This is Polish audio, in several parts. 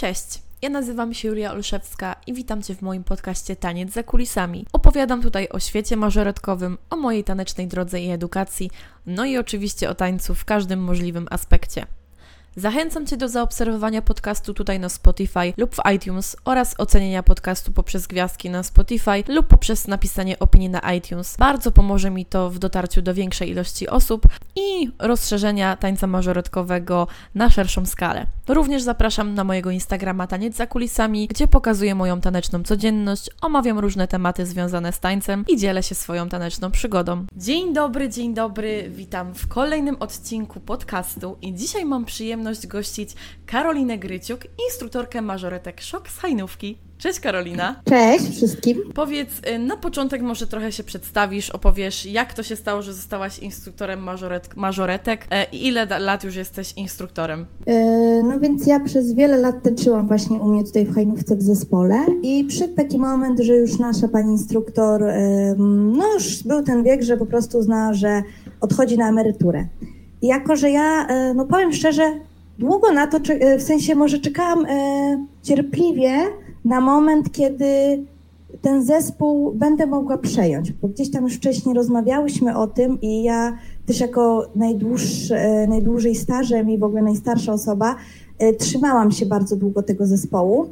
Cześć! Ja nazywam się Julia Olszewska i witam Cię w moim podcaście Taniec za kulisami. Opowiadam tutaj o świecie mażoretkowym, o mojej tanecznej drodze i edukacji, no i oczywiście o tańcu w każdym możliwym aspekcie. Zachęcam Cię do zaobserwowania podcastu tutaj na Spotify lub w iTunes oraz ocenienia podcastu poprzez gwiazdki na Spotify lub poprzez napisanie opinii na iTunes. Bardzo pomoże mi to w dotarciu do większej ilości osób i rozszerzenia tańca mażoretkowego na szerszą skalę. Również zapraszam na mojego Instagrama Taniec za kulisami, gdzie pokazuję moją taneczną codzienność, omawiam różne tematy związane z tańcem i dzielę się swoją taneczną przygodą. Dzień dobry, dzień dobry, witam w kolejnym odcinku podcastu i dzisiaj mam przyjemność gościć Karolinę Gryciuk, instruktorkę mażoretek Szok z Hajnówki. Cześć Karolina. Cześć wszystkim. Powiedz, y, na początek może trochę się przedstawisz, opowiesz, jak to się stało, że zostałaś instruktorem mażoret, mażoretek e, i ile lat już jesteś instruktorem? Yy, no więc ja przez wiele lat tańczyłam właśnie u mnie tutaj w Hajnówce w zespole i przyszedł taki moment, że już nasza pani instruktor, yy, no już był ten wiek, że po prostu uznała, że odchodzi na emeryturę. Jako, że ja, yy, no powiem szczerze, długo na to, w sensie może czekałam cierpliwie, na moment, kiedy ten zespół będę mogła przejąć, bo gdzieś tam już wcześniej rozmawiałyśmy o tym i ja też jako najdłuższy, e, najdłużej stażem i w ogóle najstarsza osoba e, trzymałam się bardzo długo tego zespołu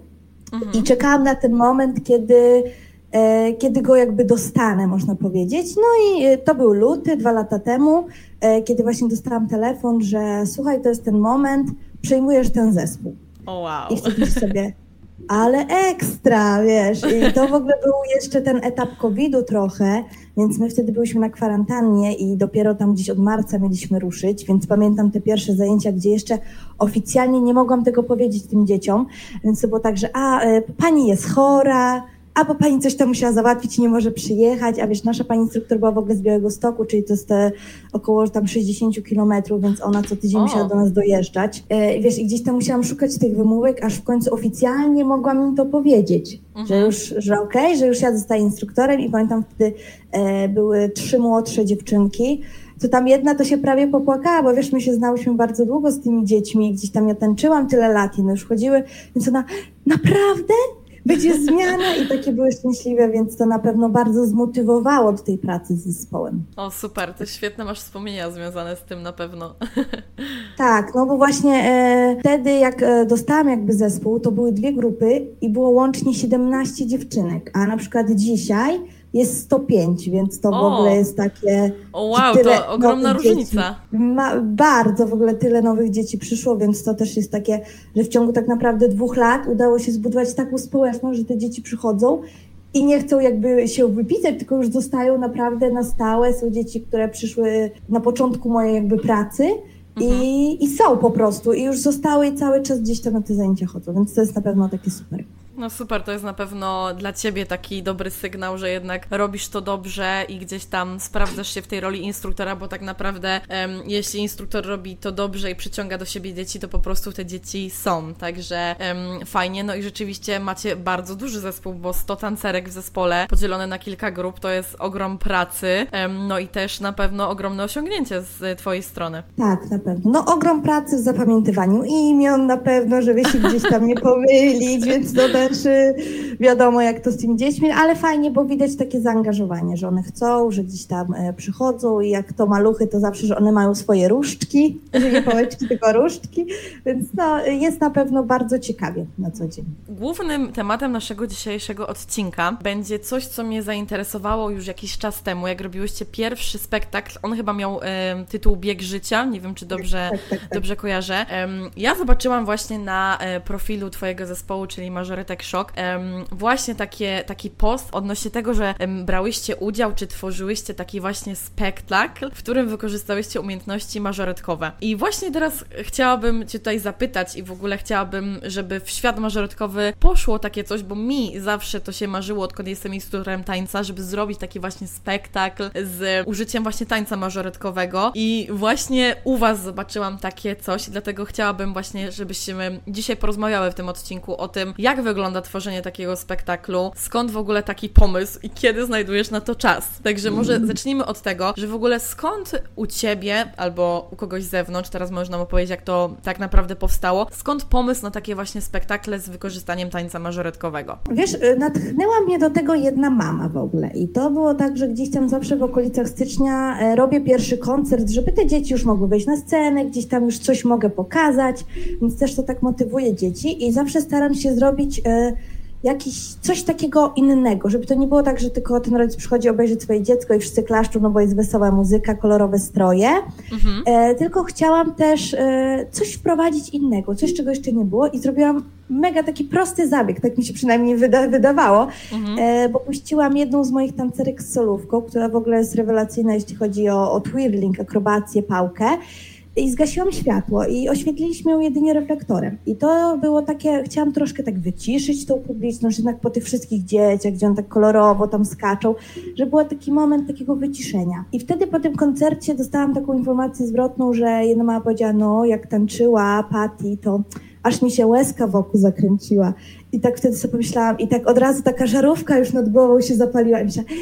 mhm. i czekałam na ten moment, kiedy, e, kiedy go jakby dostanę, można powiedzieć. No i to był luty, dwa lata temu, kiedy właśnie dostałam telefon, że słuchaj, to jest ten moment, przejmujesz ten zespół. Oh, wow. I wtedy sobie ale ekstra, wiesz. I to w ogóle był jeszcze ten etap COVID-u trochę, więc my wtedy byliśmy na kwarantannie i dopiero tam gdzieś od marca mieliśmy ruszyć, więc pamiętam te pierwsze zajęcia, gdzie jeszcze oficjalnie nie mogłam tego powiedzieć tym dzieciom, więc to było tak, że a, e, pani jest chora, a bo pani coś tam musiała załatwić i nie może przyjechać, a wiesz, nasza pani instruktor była w ogóle z Białego Stoku, czyli to jest te około tam 60 kilometrów, więc ona co tydzień o. musiała do nas dojeżdżać. E, wiesz, i gdzieś tam musiałam szukać tych wymówek, aż w końcu oficjalnie mogłam im to powiedzieć, mhm. że już, że okej, okay, że już ja zostaję instruktorem i pamiętam wtedy e, były trzy młodsze dziewczynki, to tam jedna to się prawie popłakała, bo wiesz, my się znałyśmy bardzo długo z tymi dziećmi, gdzieś tam ja tańczyłam tyle lat i one już chodziły, więc ona, naprawdę? Będzie zmiana i takie były szczęśliwe, więc to na pewno bardzo zmotywowało do tej pracy z zespołem. O, super, to świetne masz wspomnienia związane z tym na pewno. Tak, no bo właśnie e, wtedy jak e, dostałam jakby zespół, to były dwie grupy i było łącznie 17 dziewczynek, a na przykład dzisiaj jest 105, więc to o. w ogóle jest takie. O wow, to ogromna różnica. Ma, bardzo w ogóle tyle nowych dzieci przyszło, więc to też jest takie, że w ciągu tak naprawdę dwóch lat udało się zbudować taką społeczność, że te dzieci przychodzą i nie chcą jakby się wypisać, tylko już zostają naprawdę na stałe. Są dzieci, które przyszły na początku mojej jakby pracy. Mhm. I, I są po prostu, i już zostały i cały czas gdzieś tam na te zajęcia chodzą, więc to jest na pewno takie super. No super, to jest na pewno dla Ciebie taki dobry sygnał, że jednak robisz to dobrze i gdzieś tam sprawdzasz się w tej roli instruktora, bo tak naprawdę um, jeśli instruktor robi to dobrze i przyciąga do siebie dzieci, to po prostu te dzieci są, także um, fajnie. No i rzeczywiście macie bardzo duży zespół, bo 100 tancerek w zespole podzielone na kilka grup to jest ogrom pracy, um, no i też na pewno ogromne osiągnięcie z Twojej strony. Tak, na pewno. No ogrom pracy w zapamiętywaniu imion na pewno, żeby się gdzieś tam nie pomylić, więc to znaczy wiadomo jak to z tymi dziećmi, ale fajnie, bo widać takie zaangażowanie, że one chcą, że gdzieś tam e, przychodzą i jak to maluchy, to zawsze, że one mają swoje różdżki, nie pałeczki, tylko różdżki, więc no, jest na pewno bardzo ciekawie na co dzień. Głównym tematem naszego dzisiejszego odcinka będzie coś, co mnie zainteresowało już jakiś czas temu, jak robiłyście pierwszy spektakl, on chyba miał e, tytuł Bieg Życia, nie wiem, czy dobrze, tak, tak, tak. dobrze kojarzę. E, ja zobaczyłam właśnie na e, profilu Twojego zespołu, czyli Majoretek tak szok. Właśnie takie, taki post odnośnie tego, że brałyście udział, czy tworzyłyście taki właśnie spektakl, w którym wykorzystałyście umiejętności mażoretkowe. I właśnie teraz chciałabym Cię tutaj zapytać i w ogóle chciałabym, żeby w świat mażoretkowy poszło takie coś, bo mi zawsze to się marzyło, odkąd jestem instruktorem tańca, żeby zrobić taki właśnie spektakl z użyciem właśnie tańca mażoretkowego i właśnie u Was zobaczyłam takie coś, dlatego chciałabym właśnie, żebyśmy dzisiaj porozmawiały w tym odcinku o tym, jak wygląda wygląda tworzenie takiego spektaklu, skąd w ogóle taki pomysł i kiedy znajdujesz na to czas. Także może mm. zacznijmy od tego, że w ogóle skąd u Ciebie albo u kogoś z zewnątrz, teraz możesz nam opowiedzieć, jak to tak naprawdę powstało, skąd pomysł na takie właśnie spektakle z wykorzystaniem tańca mażoretkowego? Wiesz, y, natchnęła mnie do tego jedna mama w ogóle i to było tak, że gdzieś tam zawsze w okolicach stycznia e, robię pierwszy koncert, żeby te dzieci już mogły wejść na scenę, gdzieś tam już coś mogę pokazać, więc też to tak motywuje dzieci i zawsze staram się zrobić e, jakiś, coś takiego innego, żeby to nie było tak, że tylko ten rodzic przychodzi obejrzeć swoje dziecko i wszyscy klaszczą, no bo jest wesoła muzyka, kolorowe stroje, mhm. e, tylko chciałam też e, coś wprowadzić innego, coś, czego jeszcze nie było i zrobiłam mega taki prosty zabieg, tak mi się przynajmniej wyda wydawało, mhm. e, bo puściłam jedną z moich tancerek z solówką, która w ogóle jest rewelacyjna, jeśli chodzi o, o twirling, akrobację, pałkę i zgasiłam światło i oświetliliśmy ją jedynie reflektorem. I to było takie, chciałam troszkę tak wyciszyć tą publiczność, jednak po tych wszystkich dzieciach, gdzie on tak kolorowo tam skaczą, że był taki moment takiego wyciszenia. I wtedy po tym koncercie dostałam taką informację zwrotną, że jedna mama powiedziała, no jak tańczyła Patty, to aż mi się łezka wokół zakręciła. I tak wtedy sobie pomyślałam, i tak od razu taka żarówka już nad głową się zapaliła i myślałam,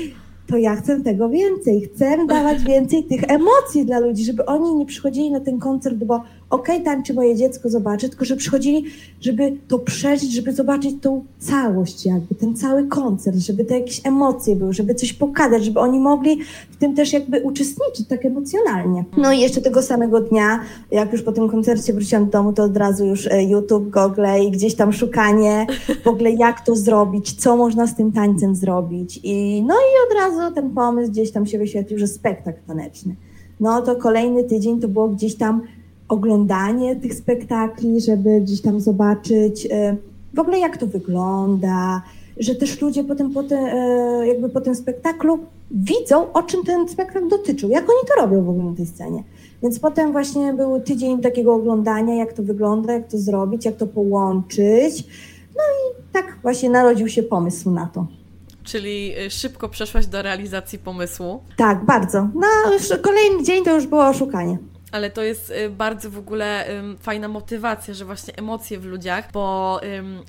to ja chcę tego więcej. Chcę dawać więcej tych emocji dla ludzi, żeby oni nie przychodzili na ten koncert, bo okej, okay, tańczy moje dziecko, zobaczy, tylko że przychodzili, żeby to przeżyć, żeby zobaczyć tą całość jakby, ten cały koncert, żeby te jakieś emocje były, żeby coś pokazać, żeby oni mogli w tym też jakby uczestniczyć tak emocjonalnie. No i jeszcze tego samego dnia, jak już po tym koncercie wróciłam do domu, to od razu już e, YouTube, Google i gdzieś tam szukanie w ogóle jak to zrobić, co można z tym tańcem zrobić i no i od razu ten pomysł gdzieś tam się wyświetlił, że spektakl taneczny. No to kolejny tydzień to było gdzieś tam oglądanie tych spektakli, żeby gdzieś tam zobaczyć e, w ogóle jak to wygląda, że też ludzie potem po, te, e, jakby po tym spektaklu widzą, o czym ten spektakl dotyczył, jak oni to robią w ogóle na tej scenie. Więc potem właśnie był tydzień takiego oglądania, jak to wygląda, jak to zrobić, jak to połączyć. No i tak właśnie narodził się pomysł na to. Czyli e, szybko przeszłaś do realizacji pomysłu? Tak, bardzo. No, kolejny dzień to już było oszukanie ale to jest y, bardzo w ogóle fajna motywacja, że właśnie emocje w ludziach, bo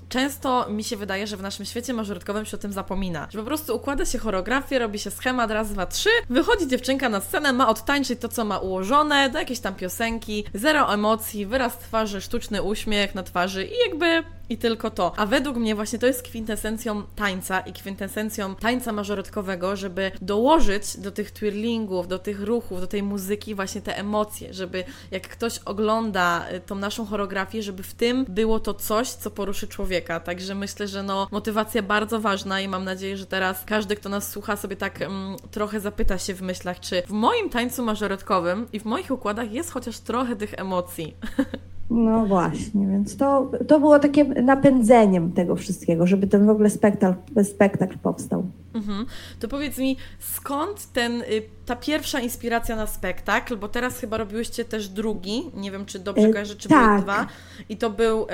często mi się wydaje, że w naszym świecie mażorytkowym się o tym zapomina, że po prostu układa się choreografię, robi się schemat raz, dwa, trzy, wychodzi dziewczynka na scenę, ma odtańczyć to, co ma ułożone, do jakieś tam piosenki, zero emocji, wyraz twarzy, sztuczny uśmiech na twarzy i jakby i tylko to. A według mnie właśnie to jest kwintesencją tańca i kwintesencją tańca mażorytkowego, żeby dołożyć do tych twirlingów, do tych ruchów, do tej muzyki właśnie te emocje, żeby jak ktoś ogląda y, tą naszą choreografię, żeby w tym było to coś, co poruszy człowieka. Także myślę, że no motywacja bardzo ważna i mam nadzieję, że teraz każdy, kto nas słucha, sobie tak mm, trochę zapyta się w myślach, czy w moim tańcu mażorytkowym i w moich układach jest chociaż trochę tych emocji. No właśnie, więc to, to było takie napędzeniem tego wszystkiego, żeby ten w ogóle spektakl, spektakl powstał. Mhm. To powiedz mi, skąd ten, y, ta pierwsza inspiracja na spektakl, bo teraz chyba robiłyście też drugi, nie wiem czy dobrze e, kojarzę, czy tak. były dwa, i to był,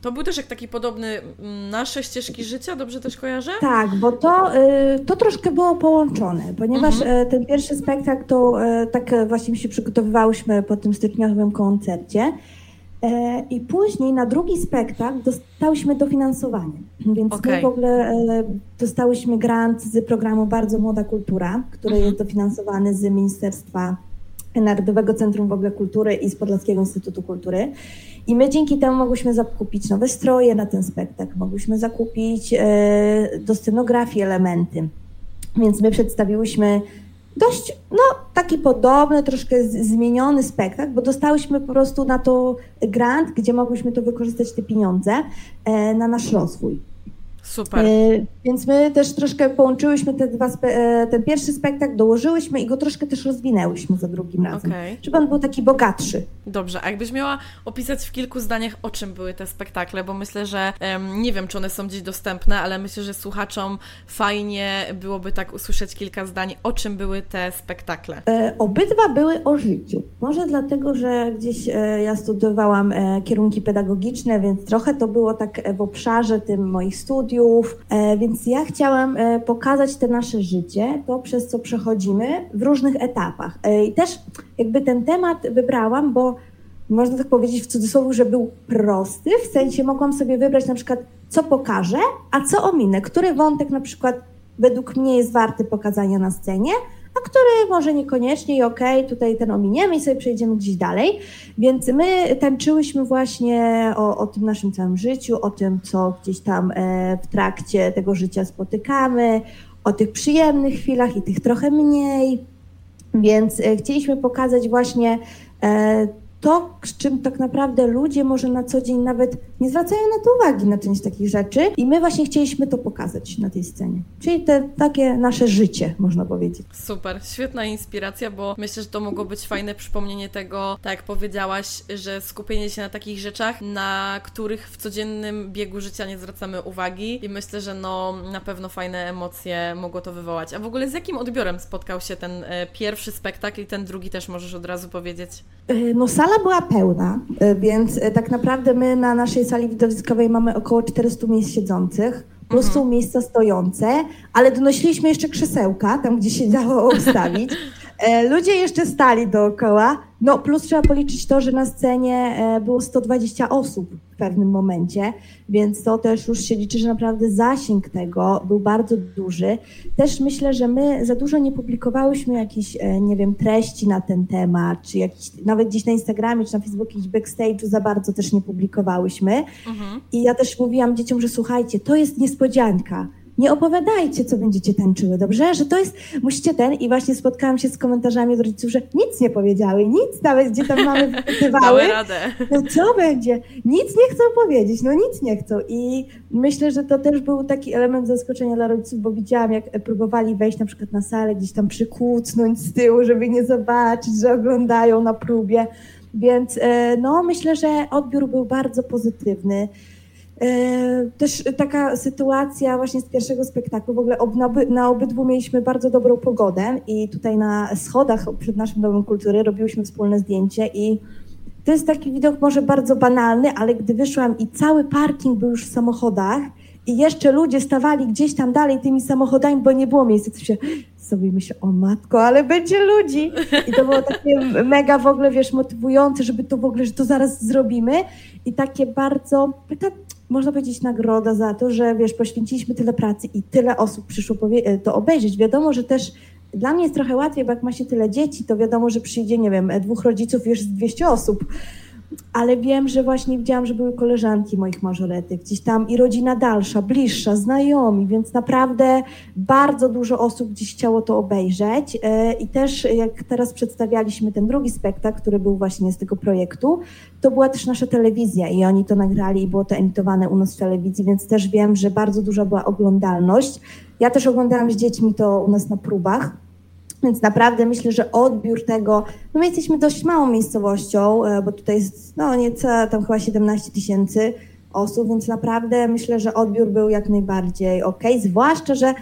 to był też jak taki podobny nasze ścieżki życia, dobrze też kojarzę? Tak, bo to, y, to troszkę było połączone, ponieważ mhm. E, ten pierwszy spektakl to e, tak właśnie się przygotowywałyśmy po tym styczniowym koncercie, I później na drugi spektakl dostałyśmy dofinansowanie, więc okay. my w ogóle e, dostałyśmy grant z programu Bardzo Młoda Kultura, który mhm. jest dofinansowany z Ministerstwa Narodowego Centrum w ogóle Kultury i z Podlaskiego Instytutu Kultury. I my dzięki temu mogłyśmy zakupić nowe stroje na ten spektakl, mogłyśmy zakupić e, do scenografii elementy. Więc my przedstawiłyśmy dość, no, taki podobny, troszkę zmieniony spektakl, bo dostałyśmy po prostu na to grant, gdzie mogłyśmy to wykorzystać te pieniądze e, na nasz rozwój. Super. E, więc my też troszkę połączyłyśmy te dwa, e, ten pierwszy spektakl, dołożyłyśmy i go troszkę też rozwinęłyśmy za drugim razem, okay. żeby on był taki bogatszy. Dobrze, a jakbyś miała opisać w kilku zdaniach, o czym były te spektakle, bo myślę, że nie wiem, czy one są gdzieś dostępne, ale myślę, że słuchaczom fajnie byłoby tak usłyszeć kilka zdań, o czym były te spektakle. E, obydwa były o życiu. Może dlatego, że gdzieś ja studiowałam kierunki pedagogiczne, więc trochę to było tak w obszarze tym moich studiów, e, więc ja chciałam e, pokazać te nasze życie, to przez co przechodzimy w różnych etapach. I też jakby ten temat wybrałam, bo można tak powiedzieć w cudzysłowie, że był prosty, w sensie mogłam sobie wybrać na przykład, co pokażę, a co ominę, który wątek na przykład według mnie jest warty pokazania na scenie, a który może niekoniecznie i okej, okay, tutaj ten ominiemy i sobie przejdziemy gdzieś dalej. Więc my tańczyłyśmy właśnie o, o tym naszym całym życiu, o tym, co gdzieś tam e, w trakcie tego życia spotykamy, o tych przyjemnych chwilach i tych trochę mniej. Więc e, chcieliśmy pokazać właśnie e, to, z czym tak naprawdę ludzie może na co dzień nawet nie zwracają na to uwagi na część takich rzeczy i my właśnie chcieliśmy to pokazać na tej scenie. Czyli te takie nasze życie, można powiedzieć. Super, świetna inspiracja, bo myślę, że to mogło być fajne przypomnienie tego, tak jak powiedziałaś, że skupienie się na takich rzeczach, na których w codziennym biegu życia nie zwracamy uwagi i myślę, że no na pewno fajne emocje mogło to wywołać. A w ogóle z jakim odbiorem spotkał się ten e, pierwszy spektakl i ten drugi też możesz od razu powiedzieć? E, no sala była pełna, e, więc e, tak naprawdę my na naszej sali widowiskowej mamy około 400 miejsc siedzących, plus mhm. są miejsca stojące, ale donosiliśmy jeszcze krzesełka, tam gdzie się dało ustawić. E, ludzie jeszcze stali dookoła, no plus trzeba policzyć to, że na scenie było 120 osób w pewnym momencie, więc to też już się liczy, że naprawdę zasięg tego był bardzo duży. Też myślę, że my za dużo nie publikowałyśmy jakichś, e, nie wiem, treści na ten temat, czy jakiś, nawet gdzieś na Instagramie, czy na Facebooku, jakiś backstage'u za bardzo też nie publikowałyśmy. Mhm. I ja też mówiłam dzieciom, że słuchajcie, to jest niespodzianka nie opowiadajcie, co będziecie tańczyły, dobrze? Że to jest, musicie ten i właśnie spotkałam się z komentarzami od rodziców, że nic nie powiedziały, nic nawet gdzie tam mamy wypytywały. No co będzie? Nic nie chcą powiedzieć, no nic nie chcą i myślę, że to też był taki element zaskoczenia dla rodziców, bo widziałam, jak próbowali wejść na przykład na salę, gdzieś tam przykucnąć z tyłu, żeby nie zobaczyć, że oglądają na próbie, więc e, no myślę, że odbiór był bardzo pozytywny. E, też taka sytuacja właśnie z pierwszego spektaklu, w ogóle na obydwu mieliśmy bardzo dobrą pogodę i tutaj na schodach przed naszym Domem Kultury robiłyśmy wspólne zdjęcie i to jest taki widok może bardzo banalny, ale gdy wyszłam i cały parking był już w samochodach i jeszcze ludzie stawali gdzieś tam dalej tymi samochodami, bo nie było miejsca, to się sobie myślę, o matko, ale będzie ludzi. I to było takie mega w ogóle, wiesz, motywujące, żeby to w ogóle, że to zaraz zrobimy. I takie bardzo, taka można powiedzieć, nagroda za to, że wiesz, poświęciliśmy tyle pracy i tyle osób przyszło e, to obejrzeć. Wiadomo, że też dla mnie jest trochę łatwiej, bo jak ma się tyle dzieci, to wiadomo, że przyjdzie, nie wiem, dwóch rodziców, już 200 osób ale wiem, że właśnie widziałam, że były koleżanki moich mażoretek, gdzieś tam i rodzina dalsza, bliższa, znajomi, więc naprawdę bardzo dużo osób gdzieś chciało to obejrzeć. E, I też jak teraz przedstawialiśmy ten drugi spektakl, który był właśnie z tego projektu, to była też nasza telewizja i oni to nagrali i było to emitowane u nas w telewizji, więc też wiem, że bardzo duża była oglądalność. Ja też oglądałam z dziećmi to u nas na próbach więc naprawdę myślę, że odbiór tego, no my jesteśmy dość małą miejscowością, e, bo tutaj jest no nieco tam chyba 17 tysięcy osób, więc naprawdę myślę, że odbiór był jak najbardziej ok, zwłaszcza, że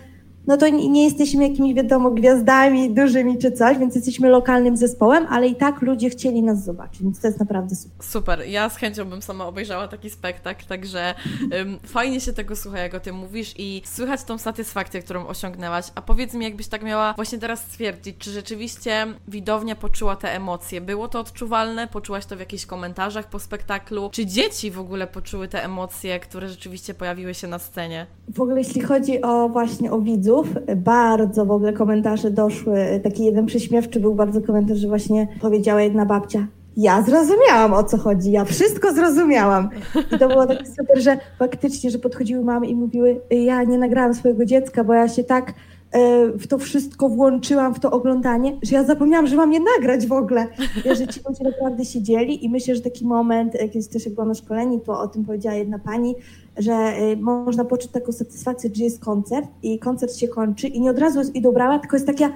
no to nie jesteśmy jakimiś, wiadomo, gwiazdami dużymi czy coś, więc jesteśmy lokalnym zespołem, ale i tak ludzie chcieli nas zobaczyć, więc to jest naprawdę super. Super, ja z chęcią bym sama obejrzała taki spektakl, także um, fajnie się tego słucha, jak o tym mówisz i słychać tą satysfakcję, którą osiągnęłaś. A powiedz mi, jakbyś tak miała właśnie teraz stwierdzić, czy rzeczywiście widownia poczuła te emocje? Było to odczuwalne? Poczułaś to w jakichś komentarzach po spektaklu? Czy dzieci w ogóle poczuły te emocje, które rzeczywiście pojawiły się na scenie? W ogóle jeśli chodzi o właśnie o widzów, widzów. Bardzo w ogóle komentarze doszły. Taki jeden prześmiewczy był bardzo komentarz, że właśnie powiedziała jedna babcia, ja zrozumiałam o co chodzi, ja wszystko zrozumiałam. I to było takie super, że faktycznie, że podchodziły mamy i mówiły, ja nie nagrałam swojego dziecka, bo ja się tak E, w to wszystko włączyłam, w to oglądanie, że ja zapomniałam, że mam je nagrać w ogóle. że ci ludzie naprawdę siedzieli i myślę, że taki moment, kiedyś też jak byłam na szkoleniu, to o tym powiedziała jedna pani, że e, można poczuć taką satysfakcję, że jest koncert i koncert się kończy i nie od razu idą brała, tylko jest taka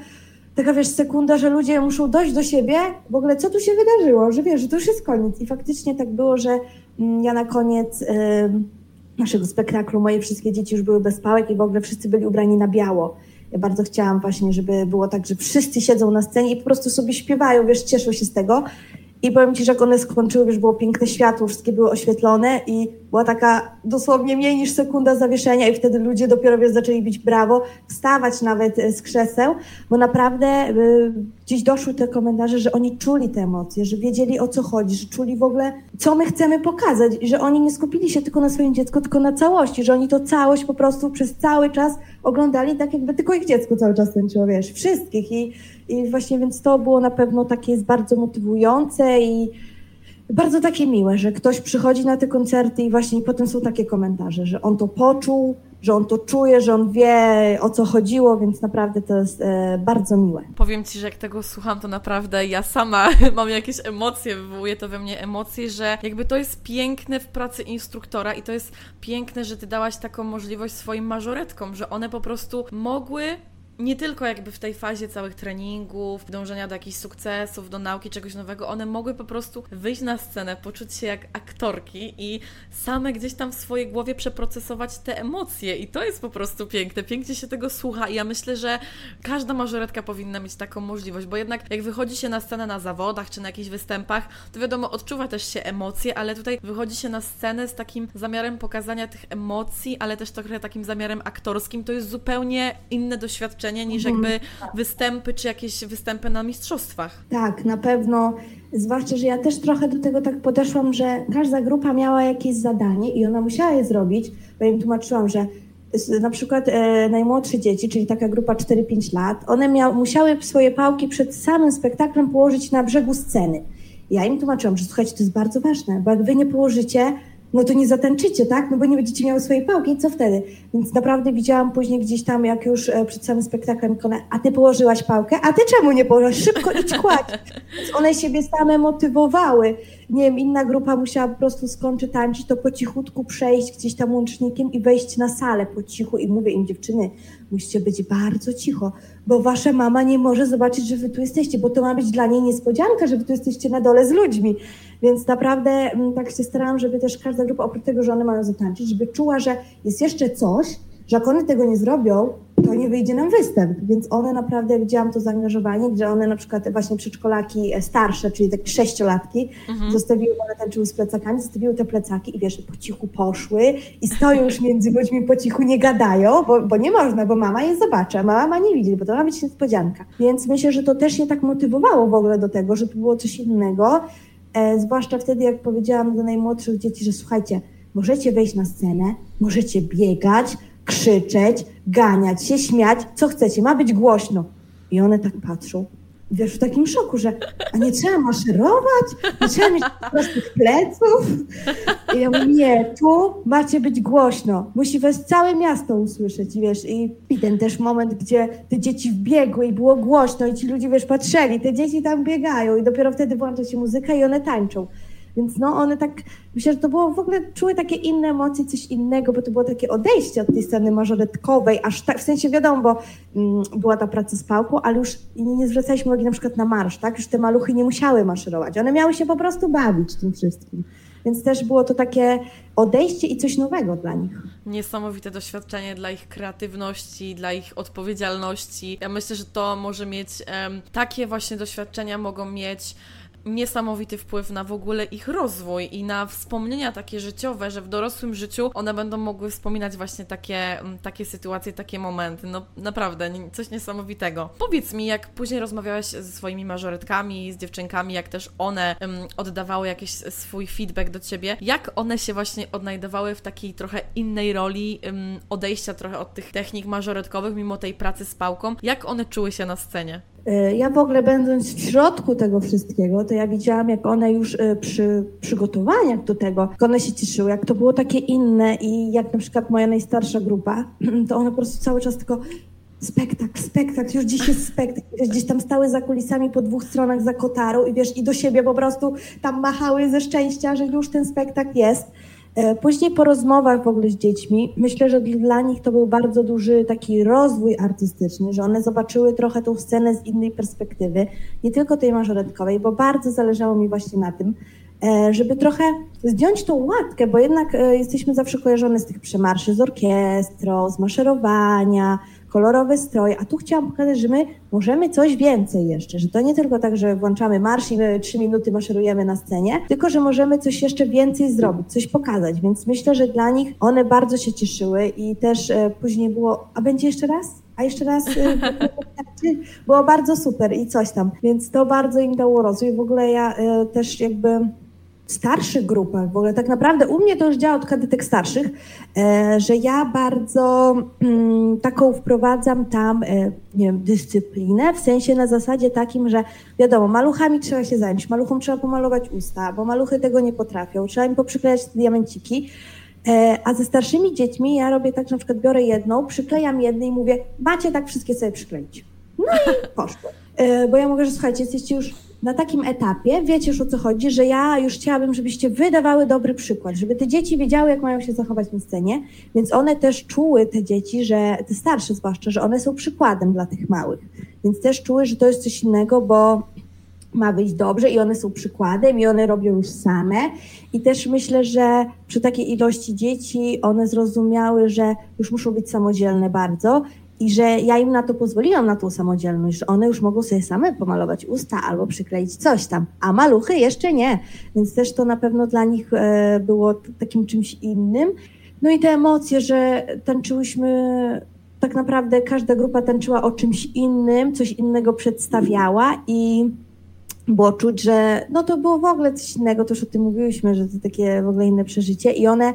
taka wiesz, sekunda, że ludzie muszą dojść do siebie, w ogóle co tu się wydarzyło, że wiesz, że to już jest koniec. I faktycznie tak było, że mm, ja na koniec naszego spektaklu, moje wszystkie dzieci już były bez pałek i w ogóle wszyscy byli ubrani na biało. Ja bardzo chciałam właśnie, żeby było tak, że wszyscy siedzą na scenie i po prostu sobie śpiewają, wiesz, cieszą się z tego. I powiem Ci, że jak one skończyły, wiesz, było piękne światło, wszystkie były oświetlone i była taka dosłownie mniej niż sekunda zawieszenia i wtedy ludzie dopiero zaczęli bić brawo, wstawać nawet e, z krzeseł, bo naprawdę y, gdzieś doszły te komentarze, że oni czuli te emocje, że wiedzieli o co chodzi, że czuli w ogóle, co my chcemy pokazać że oni nie skupili się tylko na swoim dziecku, tylko na całości, że oni to całość po prostu przez cały czas oglądali tak, jakby tylko ich dziecko cały czas tańczyło, wiesz, wszystkich. I, i właśnie więc to było na pewno takie bardzo motywujące i bardzo takie miłe, że ktoś przychodzi na te koncerty i właśnie potem są takie komentarze, że on to poczuł, że on to czuje, że on wie o co chodziło, więc naprawdę to jest e, bardzo miłe. Powiem Ci, że jak tego słucham, to naprawdę ja sama mam jakieś emocje, wywołuje to we mnie emocje, że jakby to jest piękne w pracy instruktora i to jest piękne, że Ty dałaś taką możliwość swoim mażoretkom, że one po prostu mogły nie tylko jakby w tej fazie całych treningów, dążenia do jakichś sukcesów, do nauki czegoś nowego, one mogły po prostu wyjść na scenę, poczuć się jak aktorki i same gdzieś tam w swojej głowie przeprocesować te emocje. I to jest po prostu piękne, pięknie się tego słucha i ja myślę, że każda mażoretka powinna mieć taką możliwość, bo jednak jak wychodzi się na scenę na zawodach czy na jakichś występach, to wiadomo, odczuwa też się emocje, ale tutaj wychodzi się na scenę z takim zamiarem pokazania tych emocji, ale też trochę takim zamiarem aktorskim, to jest zupełnie inne doświadczenie doświadczenie niż mhm. jakby występy czy jakieś występy na mistrzostwach. Tak, na pewno. Zwłaszcza, że ja też trochę do tego tak podeszłam, że każda grupa miała jakieś zadanie i ona musiała je zrobić, bo ja im tłumaczyłam, że na przykład e, najmłodsze dzieci, czyli taka grupa 4-5 lat, one mia- musiały swoje pałki przed samym spektaklem położyć na brzegu sceny. Ja im tłumaczyłam, że słuchajcie, to jest bardzo ważne, bo jak wy nie położycie, no to nie zatańczycie, tak? No bo nie będziecie miały swojej pałki, co wtedy? Więc naprawdę widziałam później gdzieś tam, jak już e, przed samym spektaklem, a ty położyłaś pałkę, a ty czemu nie położyłaś? Szybko idź kładź. Więc one siebie same motywowały. Nie wiem, inna grupa musiała po prostu skończyć tańczyć, to po cichutku przejść gdzieś tam łącznikiem i wejść na salę po cichu i mówię im, dziewczyny, musicie być bardzo cicho, bo wasza mama nie może zobaczyć, że wy tu jesteście, bo to ma być dla niej niespodzianka, że wy tu jesteście na dole z ludźmi. Więc naprawdę mm, tak się starałam, żeby też każda grupa, oprócz tego, że one mają zatańczyć, żeby czuła, że jest jeszcze coś, że jak one tego nie zrobią, to nie wyjdzie nam występ. Więc one naprawdę, widziałam to zaangażowanie, gdzie one na przykład właśnie przedszkolaki e, starsze, czyli takie sześciolatki, mhm. zostawiły, one tańczyły z plecakami, zostawiły te plecaki i wiesz, po cichu poszły i stoją już między ludźmi po cichu, nie gadają, bo, bo nie można, bo mama je zobaczy, a mama ma nie widzieć, bo to ma być niespodzianka. Więc myślę, że to też je tak motywowało w ogóle do tego, żeby było coś innego, zwłaszcza wtedy, jak powiedziałam do najmłodszych dzieci, że słuchajcie, możecie wejść na scenę, możecie biegać, krzyczeć, ganiać się, śmiać, co chcecie, ma być głośno. I one tak patrzą. Wiesz, w takim szoku, że a nie trzeba maszerować, nie trzeba mieć prostych pleców. I ja mówię, nie, tu macie być głośno. Musi was całe miasto usłyszeć, wiesz. I, I ten też moment, gdzie te dzieci wbiegły i było głośno i ci ludzie, wiesz, patrzyli, te dzieci tam biegają i dopiero wtedy włącza się muzyka i one tańczą. Więc no one tak, myślę, że to było w ogóle, czuły takie inne emocje, coś innego, bo to było takie odejście od tej sceny mażoretkowej, aż tak, w sensie wiadomo, bo mm, była ta praca z pałką, ale już nie, zwracaliśmy uwagi na przykład na marsz, tak? Już te maluchy nie musiały maszerować, one miały się po prostu bawić tym wszystkim. Więc też było to takie odejście i coś nowego dla nich. Niesamowite doświadczenie dla ich kreatywności, dla ich odpowiedzialności. Ja myślę, że to może mieć, um, takie właśnie doświadczenia mogą mieć niesamowity wpływ na w ogóle ich rozwój i na wspomnienia takie życiowe, że w dorosłym życiu one będą mogły wspominać właśnie takie, mm, takie sytuacje, takie momenty. No naprawdę, coś niesamowitego. Powiedz mi, jak później rozmawiałeś ze swoimi mażoretkami, z dziewczynkami, jak też one um, oddawały jakiś swój feedback do ciebie, jak one się właśnie odnajdowały w takiej trochę innej roli um, odejścia trochę od tych technik mażoretkowych, mimo tej pracy z pałką, jak one czuły się na scenie? E, ja w ogóle będąc w środku tego wszystkiego, to ja widziałam, jak one już e, przy przygotowaniach do tego, jak one się cieszyły, jak to było takie inne i jak na przykład moja najstarsza grupa, to one po prostu cały czas tylko spektakl, spektakl, już dziś jest spektakl. Gdzieś tam stały za kulisami po dwóch stronach za kotarą i wiesz, i do siebie po prostu tam machały ze szczęścia, że już ten spektakl jest. E, później po rozmowach w ogóle z dziećmi, myślę, że dla nich to był bardzo duży taki rozwój artystyczny, że one zobaczyły trochę tą scenę z innej perspektywy, nie tylko tej mażoretkowej, bo bardzo zależało mi właśnie na tym, e, żeby trochę zdjąć tą łatkę, bo jednak e, jesteśmy zawsze kojarzone z tych przemarszy z orkiestrą, z maszerowania, kolorowy strój, a tu chciałam pokazać, że my możemy coś więcej jeszcze, że to nie tylko tak, że włączamy marsz i my trzy minuty maszerujemy na scenie, tylko że możemy coś jeszcze więcej zrobić, coś pokazać, więc myślę, że dla nich one bardzo się cieszyły i też e, później było, a będzie jeszcze raz? A jeszcze raz e, było bardzo super i coś tam, więc to bardzo im dało rozwój. W ogóle ja e, też jakby starszych grupach, w ogóle tak naprawdę u mnie to już działa od kadetek starszych, e, że ja bardzo mm, taką wprowadzam tam, e, nie wiem, dyscyplinę, w sensie na zasadzie takim, że wiadomo, maluchami trzeba się zająć, maluchom trzeba pomalować usta, bo maluchy tego nie potrafią, trzeba im poprzyklejać te diamenciki, e, a ze starszymi dziećmi ja robię tak, że na przykład biorę jedną, przyklejam jednej i mówię, macie tak wszystkie sobie przykleić. No i poszło. Bo ja mówię, że słuchajcie, jesteście już na takim etapie, wiecie już o co chodzi, że ja już chciałabym, żebyście wydawały dobry przykład, żeby te dzieci wiedziały, jak mają się zachować na scenie, więc one też czuły, te dzieci, że te starsze zwłaszcza, że one są przykładem dla tych małych, więc też czuły, że to jest coś innego, bo ma wyjść dobrze i one są przykładem i one robią już same. I też myślę, że przy takiej ilości dzieci one zrozumiały, że już muszą być samodzielne bardzo i że ja im na to pozwoliłam, na tą samodzielność, że one już mogą sobie same pomalować usta albo przykleić coś tam, a maluchy jeszcze nie. Więc też to na pewno dla nich e, było takim czymś innym. No i te emocje, że tańczyłyśmy, tak naprawdę każda grupa tańczyła o czymś innym, coś innego przedstawiała i było czuć, że no to było w ogóle coś innego, to już o tym mówiłyśmy, że to takie w ogóle inne przeżycie i one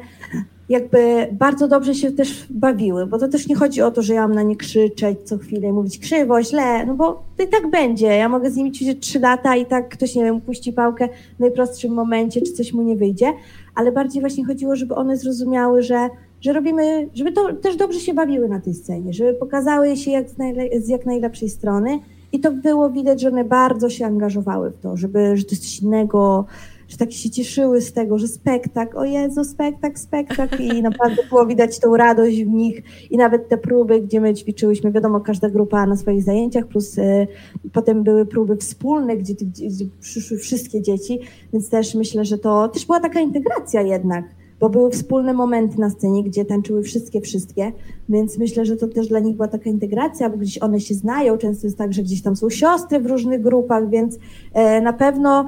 jakby bardzo dobrze się też bawiły, bo to też nie chodzi o to, że ja mam na nie krzyczeć co chwilę i mówić krzywo, źle, no bo to i tak będzie. Ja mogę z nimi ćwiczyć trzy lata i tak ktoś, nie wiem, puści pałkę w najprostszym momencie, czy coś mu nie wyjdzie, ale bardziej właśnie chodziło, żeby one zrozumiały, że, że robimy, żeby to też dobrze się bawiły na tej scenie, żeby pokazały się jak z, najle- z jak najlepszej strony i to było widać, że one bardzo się angażowały w to, żeby, że to jest coś innego, że tak się cieszyły z tego, że spektakl, o Jezu, spektakl, spektakl i naprawdę było widać tą radość w nich i nawet te próby, gdzie my ćwiczyłyśmy, wiadomo, każda grupa na swoich zajęciach, plus y, potem były próby wspólne, gdzie, gdzie, gdzie przyszły wszystkie dzieci, więc też myślę, że to też była taka integracja jednak, bo były wspólne momenty na scenie, gdzie tańczyły wszystkie, wszystkie, więc myślę, że to też dla nich była taka integracja, bo gdzieś one się znają, często jest tak, że gdzieś tam są siostry w różnych grupach, więc e, na pewno,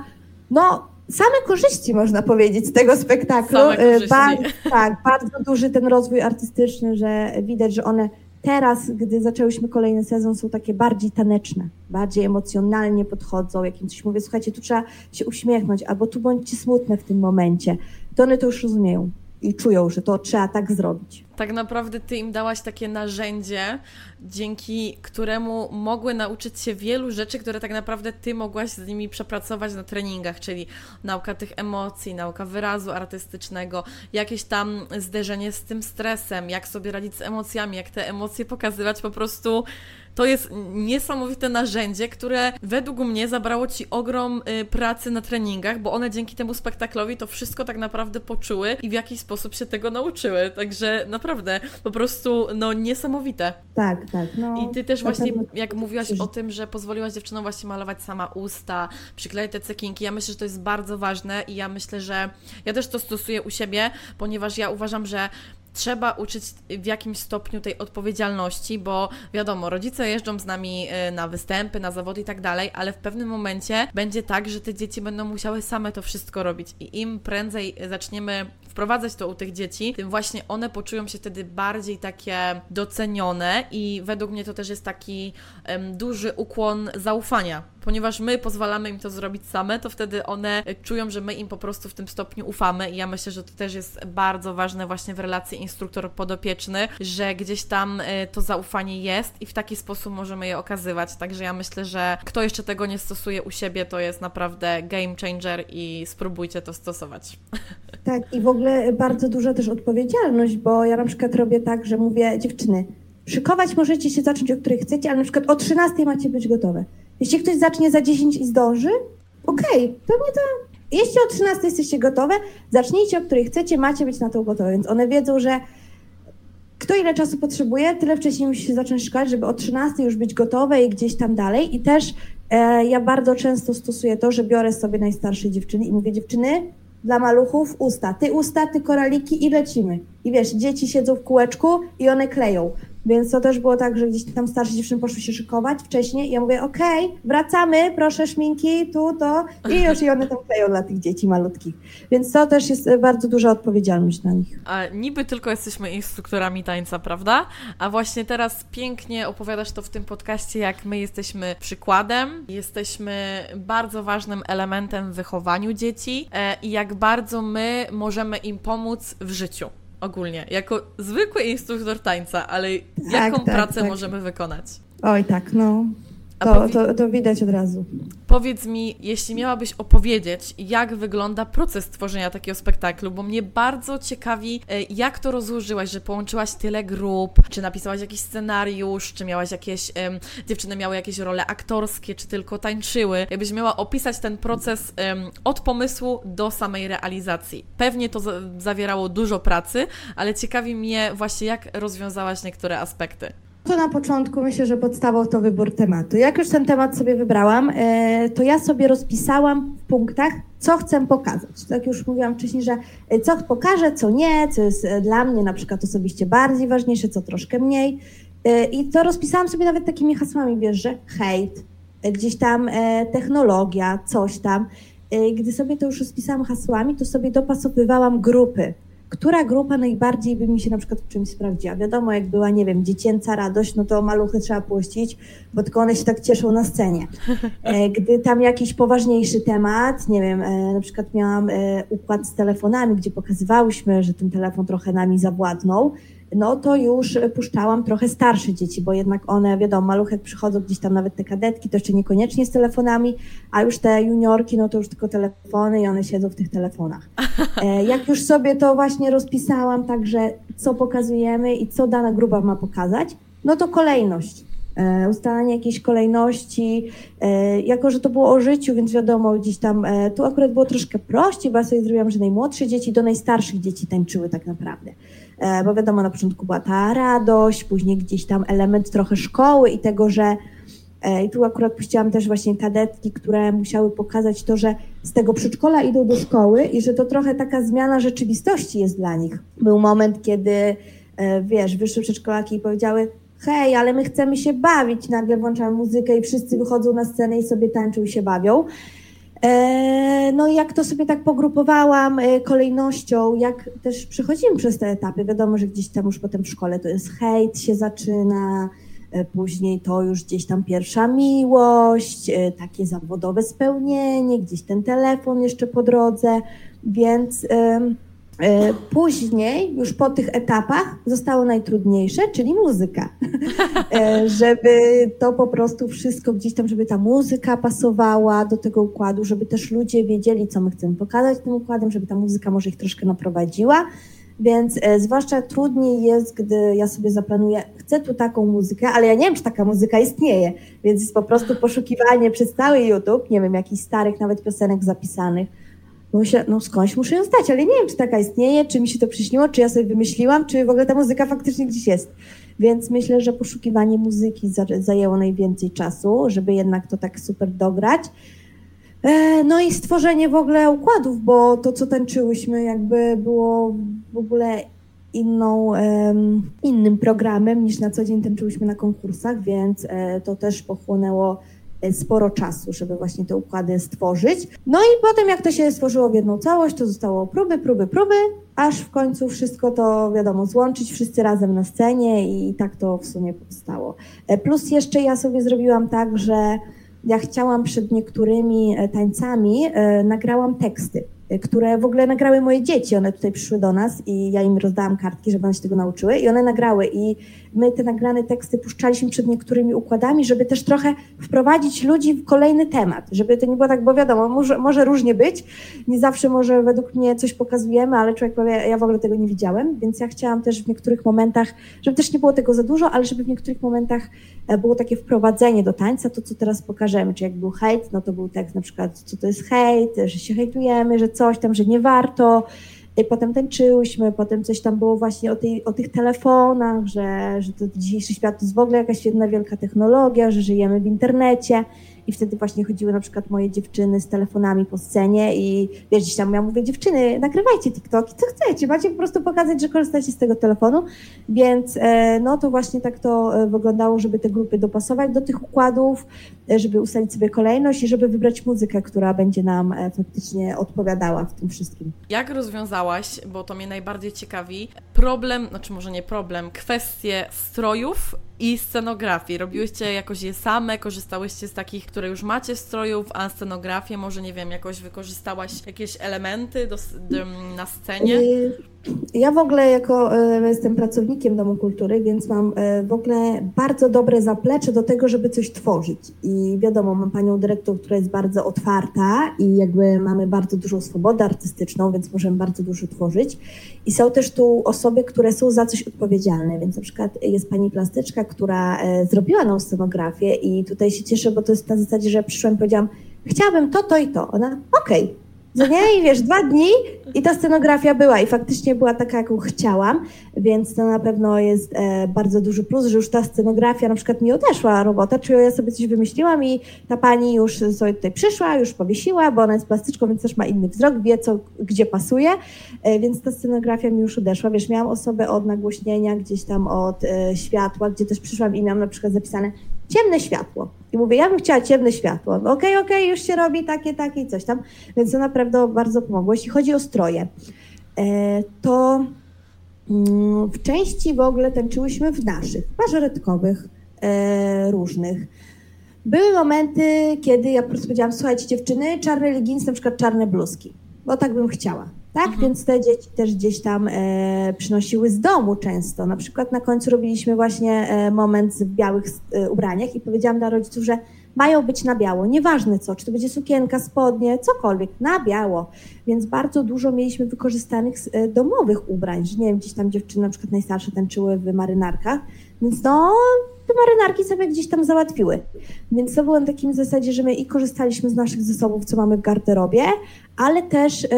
no, same korzyści, można powiedzieć, z tego spektaklu. E, bardzo, tak, bardzo duży ten rozwój artystyczny, że widać, że one teraz, gdy zaczęłyśmy kolejny sezon, są takie bardziej taneczne, bardziej emocjonalnie podchodzą, jak im coś mówię, słuchajcie, tu trzeba się uśmiechnąć, albo tu bądźcie smutne w tym momencie. To one to już rozumieją i czują, że to trzeba tak zrobić. Tak naprawdę ty im dałaś takie narzędzie, dzięki któremu mogły nauczyć się wielu rzeczy, które tak naprawdę ty mogłaś z nimi przepracować na treningach, czyli nauka tych emocji, nauka wyrazu artystycznego, jakieś tam zderzenie z tym stresem, jak sobie radzić z emocjami, jak te emocje pokazywać po prostu to jest niesamowite narzędzie, które według mnie zabrało Ci ogrom y, pracy na treningach, bo one dzięki temu spektaklowi to wszystko tak naprawdę poczuły i w jakiś sposób się tego nauczyły. Także naprawdę, po prostu, no niesamowite. Tak, tak. No, I Ty też właśnie, jak mówiłaś o tym, że pozwoliłaś dziewczynom właśnie malować sama usta, przyklejać te cekinki, ja myślę, że to jest bardzo ważne i ja myślę, że ja też to stosuję u siebie, ponieważ ja uważam, że trzeba uczyć w jakimś stopniu tej odpowiedzialności, bo wiadomo, rodzice jeżdżą z nami y, na występy, na zawody i tak dalej, ale w pewnym momencie będzie tak, że te dzieci będą musiały same to wszystko robić i im prędzej zaczniemy wprowadzać to u tych dzieci, tym właśnie one poczują się wtedy bardziej takie docenione i według mnie to też jest taki um, duży ukłon zaufania ponieważ my pozwalamy im to zrobić same, to wtedy one czują, że my im po prostu w tym stopniu ufamy i ja myślę, że to też jest bardzo ważne właśnie w relacji instruktor-podopieczny, że gdzieś tam e, to zaufanie jest i w taki sposób możemy je okazywać. Także ja myślę, że kto jeszcze tego nie stosuje u siebie, to jest naprawdę game changer i spróbujcie to stosować. Tak, i w ogóle bardzo duża też odpowiedzialność, bo ja na przykład robię tak, że mówię, dziewczyny, szykować możecie się zacząć, o której chcecie, ale na przykład o 13 macie być gotowe. Jeśli ktoś zacznie za 10 i zdąży, okej, okay, to to... Jeśli o 13 jesteście gotowe, zacznijcie, o której chcecie, macie być na to gotowe. Więc one wiedzą, że kto ile czasu potrzebuje, tyle wcześniej musi się zacząć szukać, żeby o 13 już być gotowe i gdzieś tam dalej. I też e, ja bardzo często stosuję to, że biorę sobie najstarsze dziewczyny i mówię, dziewczyny, dla maluchów usta. Ty usta, ty koraliki i lecimy. I wiesz, dzieci siedzą w kółeczku i one kleją. Więc to też było tak, że gdzieś tam starsze dziewczyny poszły się szykować wcześniej i ja mówię, okej, okay, wracamy, proszę szminki, tu, to i już i one tam kleją dla tych dzieci malutkich. Więc to też jest bardzo duża odpowiedzialność na nich. A niby tylko jesteśmy instruktorami tańca, prawda? A właśnie teraz pięknie opowiadasz to w tym podcaście, jak my jesteśmy przykładem, jesteśmy bardzo ważnym elementem w wychowaniu dzieci e, i jak bardzo my możemy im pomóc w życiu ogólnie, jako zwykły instruktor tańca, ale tak, jaką tak, pracę tak. możemy wykonać? Oj, tak, no. To, to, to, widać od razu. Powiedz mi, jeśli miałabyś opowiedzieć, jak wygląda proces tworzenia takiego spektaklu, bo mnie bardzo ciekawi, e, jak to rozłożyłaś, że połączyłaś tyle grup, czy napisałaś jakiś scenariusz, czy miałaś jakieś, um, dziewczyny miały jakieś role aktorskie, czy tylko tańczyły. Jakbyś miała opisać ten proces um, od pomysłu do samej realizacji. Pewnie to zawierało dużo pracy, ale ciekawi mnie właśnie, jak rozwiązałaś niektóre aspekty. To na początku myślę, że podstawą to wybór tematu. Jak już ten temat sobie wybrałam, e, to ja sobie rozpisałam w punktach, co chcę pokazać. Tak już mówiłam wcześniej, że e, co pokażę, co nie, co jest e, dla mnie na przykład osobiście bardziej ważniejsze, co troszkę mniej. I to rozpisałam sobie nawet takimi hasłami, wiesz, że hejt, gdzieś tam technologia, coś tam. Gdy sobie to już rozpisałam hasłami, to sobie dopasowywałam grupy która grupa najbardziej by mi się na przykład w czymś sprawdziła. Wiadomo, jak była, nie wiem, dziecięca radość, no to maluchy trzeba puścić, bo tylko one się tak cieszą na scenie. E, gdy tam jakiś poważniejszy temat, nie wiem, e, na przykład miałam e, układ z telefonami, gdzie pokazywałyśmy, że ten telefon trochę nami zawładnął, no to już puszczałam trochę starsze dzieci, bo jednak one, wiadomo, maluchek przychodzą gdzieś tam nawet te kadetki, to jeszcze niekoniecznie z telefonami, a już te juniorki, no to już tylko telefony i one siedzą w tych telefonach. E, jak już sobie to właśnie rozpisałam, także co pokazujemy i co dana grupa ma pokazać, no to kolejność. E, ustalanie jakiejś kolejności, e, jako że to było o życiu, więc wiadomo, gdzieś tam, tu akurat było troszkę prościej, bo ja sobie zrobiłam, że najmłodsze dzieci do najstarszych dzieci tańczyły tak naprawdę. E, bo wiadomo, na początku była ta radość, później gdzieś tam element trochę szkoły i tego, że e, i tu akurat puściłam też właśnie kadetki, które musiały pokazać to, że z tego przedszkola idą do szkoły i że to trochę taka zmiana rzeczywistości jest dla nich. Był moment, kiedy, e, wiesz, wyszły przedszkolaki i powiedziały, hej, ale my chcemy się bawić. Nagle włączamy muzykę i wszyscy wychodzą na scenę i sobie tańczą i się bawią. E, no i jak to sobie tak pogrupowałam e, kolejnością, jak też przechodzimy przez te etapy, wiadomo, że gdzieś tam już potem w szkole to jest hejt się zaczyna, e, później to już gdzieś tam pierwsza miłość, takie zawodowe spełnienie, gdzieś ten telefon jeszcze po drodze, więc... E, później, już po tych etapach, zostało najtrudniejsze, czyli muzyka. E, żeby to po prostu wszystko gdzieś tam, żeby ta muzyka pasowała do tego układu, żeby też ludzie wiedzieli, co my chcemy pokazać tym układem, żeby ta muzyka może ich troszkę naprowadziła. Więc e, zwłaszcza trudniej jest, gdy ja sobie zaplanuję, chcę tu taką muzykę, ale ja nie wiem, czy taka muzyka istnieje, więc jest po prostu poszukiwanie przez cały YouTube, nie wiem, jakichś starych nawet piosenek zapisanych myślę, no skądś muszę ją zdać, ale nie wiem, czy taka istnieje, czy mi się to przyśniło, czy ja sobie wymyśliłam, czy w ogóle ta muzyka faktycznie gdzieś jest. Więc myślę, że poszukiwanie muzyki zajęło najwięcej czasu, żeby jednak to tak super dograć. E, no i stworzenie w ogóle układów, bo to, co tańczyłyśmy, jakby było w ogóle inną, innym programem niż na co dzień tańczyłyśmy na konkursach, więc e, to też pochłonęło sporo czasu, żeby właśnie te układy stworzyć. No i potem jak to się stworzyło w jedną całość, to zostało próby, próby, próby, aż w końcu wszystko to wiadomo złączyć wszyscy razem na scenie i tak to w sumie powstało. E, plus jeszcze ja sobie zrobiłam tak, że ja chciałam przed niektórymi e, tańcami, nagrałam teksty które w ogóle nagrały moje dzieci. One tutaj przyszły do nas i ja im rozdałam kartki, żeby one się tego nauczyły i one nagrały i my te nagrane teksty puszczaliśmy przed niektórymi układami, żeby też trochę wprowadzić ludzi w kolejny temat, żeby to nie było tak, bo wiadomo, może, może różnie być, nie zawsze może według mnie coś pokazujemy, ale człowiek powie, ja w ogóle tego nie widziałem, więc ja chciałam też w niektórych momentach, żeby też nie było tego za dużo, ale żeby w niektórych momentach e, było takie wprowadzenie do tańca, to co teraz pokażemy, czy jak był hejt, no to był tekst na przykład, co to jest hejt, że się hejtujemy, że coś tam, że nie warto, potem tańczyłyśmy, potem coś tam było właśnie o, tej, o tych telefonach, że, że to dzisiejszy świat to jest w ogóle jakaś jedna wielka technologia, że żyjemy w internecie. I wtedy właśnie chodziły na przykład moje dziewczyny z telefonami po scenie i wiesz, gdzieś tam ja mówię, dziewczyny, nagrywajcie TikToki, co chcecie, macie po prostu pokazać, że korzystacie z tego telefonu, więc e, no to właśnie tak to e, wyglądało, żeby te grupy dopasować do tych układów, e, żeby ustalić sobie kolejność i żeby wybrać muzykę, która będzie nam faktycznie odpowiadała w tym wszystkim. Jak rozwiązałaś, bo to mnie najbardziej ciekawi, problem, znaczy może nie problem, kwestie strojów i scenografii. Robiłyście jakoś je same, korzystałyście z takich, które już macie strojów, a scenografię może, nie wiem, jakoś wykorzystałaś jakieś elementy do, do, na scenie? Ja w ogóle jako e, jestem pracownikiem Domu Kultury, więc mam e, w ogóle bardzo dobre zaplecze do tego, żeby coś tworzyć. I wiadomo, mam panią dyrektor, która jest bardzo otwarta i jakby mamy bardzo dużą swobodę artystyczną, więc możemy bardzo dużo tworzyć. I są też tu osoby, które są za coś odpowiedzialne, więc na przykład jest pani plastyczka, która e, zrobiła nam scenografię i tutaj się cieszę, bo to jest na zasadzie, że przyszłam i powiedziałam, chciałabym to, to i to. Ona, okej, okay no nie? I wiesz, dwa dni i ta scenografia była i faktycznie była taka, jaką chciałam, więc to na pewno jest e, bardzo duży plus, że już ta scenografia na przykład mi odeszła robota, czyli ja sobie coś wymyśliłam i ta pani już sobie tutaj przyszła, już powiesiła, bo ona jest plastyczką, więc też ma inny wzrok, wie co, gdzie pasuje, e, więc ta scenografia mi już odeszła. Wiesz, miałam osobę od nagłośnienia, gdzieś tam od e, światła, gdzie też przyszłam i miałam na przykład zapisane ciemne światło. I mówię, ja bym chciała ciemne światło. Okej, okay, okej, okay, już się robi takie, takie i coś tam. Więc to naprawdę bardzo pomogło. Jeśli chodzi o stroje, e, to mm, w części w ogóle tańczyłyśmy w naszych, mażoretkowych, e, różnych. Były momenty, kiedy ja po prostu powiedziałam, słuchajcie dziewczyny, czarne leginsy, na przykład czarne bluzki, bo tak bym chciała. Tak, mhm. więc te dzieci też gdzieś tam e, przynosiły z domu często. Na przykład na końcu robiliśmy właśnie e, moment w białych e, ubraniach i powiedziałam dla rodziców, że mają być na biało, nieważne co, czy to będzie sukienka, spodnie, cokolwiek, na biało. Więc bardzo dużo mieliśmy wykorzystanych e, domowych ubrań, że nie wiem, gdzieś tam dziewczyny na przykład najstarsze tańczyły w marynarkach, więc no te marynarki sobie gdzieś tam załatwiły. Więc to było na takim zasadzie, że my i korzystaliśmy z naszych zasobów, co mamy w garderobie, ale też e,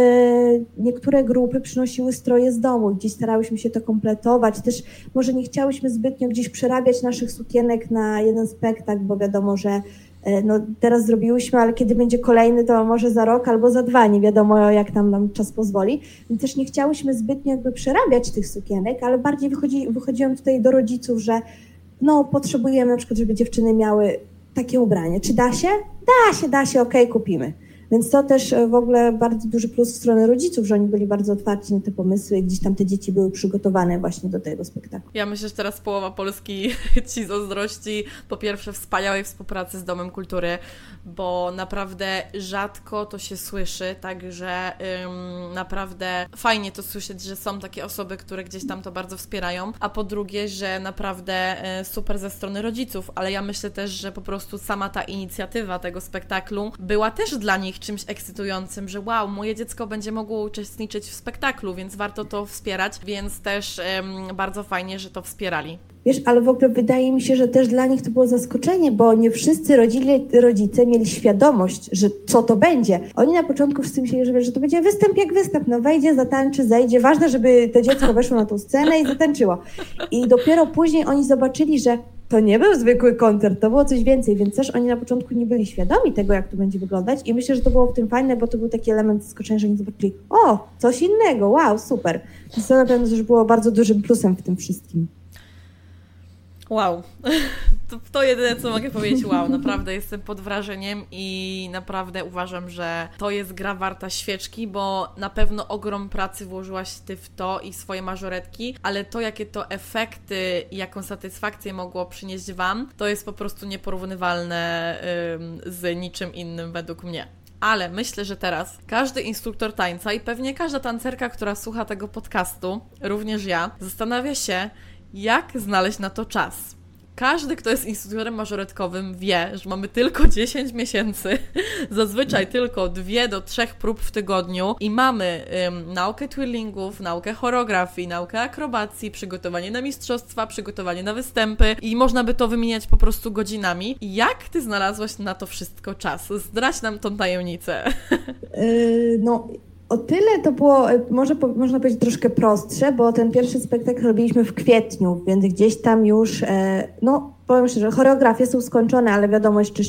niektóre grupy przynosiły stroje z domu, gdzieś starałyśmy się to kompletować. Też może nie chciałyśmy zbytnio gdzieś przerabiać naszych sukienek na jeden spektakl, bo wiadomo, że e, no, teraz zrobiłyśmy, ale kiedy będzie kolejny, to może za rok albo za dwa, nie wiadomo jak tam nam czas pozwoli. Więc też nie chciałyśmy zbytnio jakby przerabiać tych sukienek, ale bardziej wychodzi, wychodziłam tutaj do rodziców, że no potrzebujemy na przykład, żeby dziewczyny miały takie ubranie. Czy da się? Da się, da się, okej, okay, kupimy. Więc to też e, w ogóle bardzo duży plus w stronę rodziców, że oni byli bardzo otwarci na te pomysły gdzieś tam te dzieci były przygotowane właśnie do tego spektaklu. Ja myślę, że teraz połowa Polski ci zazdrości po pierwsze wspaniałej współpracy z Domem Kultury, bo naprawdę rzadko to się słyszy, także ym, naprawdę fajnie to słyszeć, że są takie osoby, które gdzieś tam to bardzo wspierają, a po drugie, że naprawdę y, super ze strony rodziców, ale ja myślę też, że po prostu sama ta inicjatywa tego spektaklu była też dla nich czymś ekscytującym, że wow, moje dziecko będzie mogło uczestniczyć w spektaklu, więc warto to wspierać, więc też um, bardzo fajnie, że to wspierali. Wiesz, ale w ogóle wydaje mi się, że też dla nich to było zaskoczenie, bo nie wszyscy rodzili, rodzice mieli świadomość, że co to będzie. Oni na początku wszyscy myśleli, że, że to będzie występ jak występ, no wejdzie, zatańczy, zejdzie. Ważne, żeby to dziecko weszło na tą scenę i zatańczyło. I dopiero później oni zobaczyli, że to nie był zwykły koncert, to było coś więcej, więc też oni na początku nie byli świadomi tego, jak to będzie wyglądać i myślę, że to było w tym fajne, bo to był taki element zaskoczenia, że oni zobaczyli, o, coś innego, wow, super. To na pewno też było bardzo dużym plusem w tym wszystkim. Wow. To, to jedyne, co mogę powiedzieć, wow, naprawdę jestem pod wrażeniem i naprawdę uważam, że to jest gra warta świeczki, bo na pewno ogrom pracy włożyłaś Ty w to i swoje mażoretki, ale to, jakie to efekty i jaką satysfakcję mogło przynieść Wam, to jest po prostu nieporównywalne ym, z niczym innym według mnie. Ale myślę, że teraz każdy instruktor tańca i pewnie każda tancerka, która słucha tego podcastu, również ja, zastanawia się, jak znaleźć na to czas. Każdy, kto jest instruktorem mażoretkowym, wie, że mamy tylko 10 miesięcy, zazwyczaj tylko 2 do 3 prób w tygodniu i mamy ym, naukę twirlingów, naukę choreografii, naukę akrobacji, przygotowanie na mistrzostwa, przygotowanie na występy i można by to wymieniać po prostu godzinami. Jak ty znalazłaś na to wszystko czas? Zdradź nam tą tajemnicę. Yy, no, o tyle to było, e, może można powiedzieć, troszkę prostsze, bo ten pierwszy spektakl robiliśmy w kwietniu, więc gdzieś tam już, e, no powiem szczerze, choreografie są skończone, ale wiadomo, jeszcze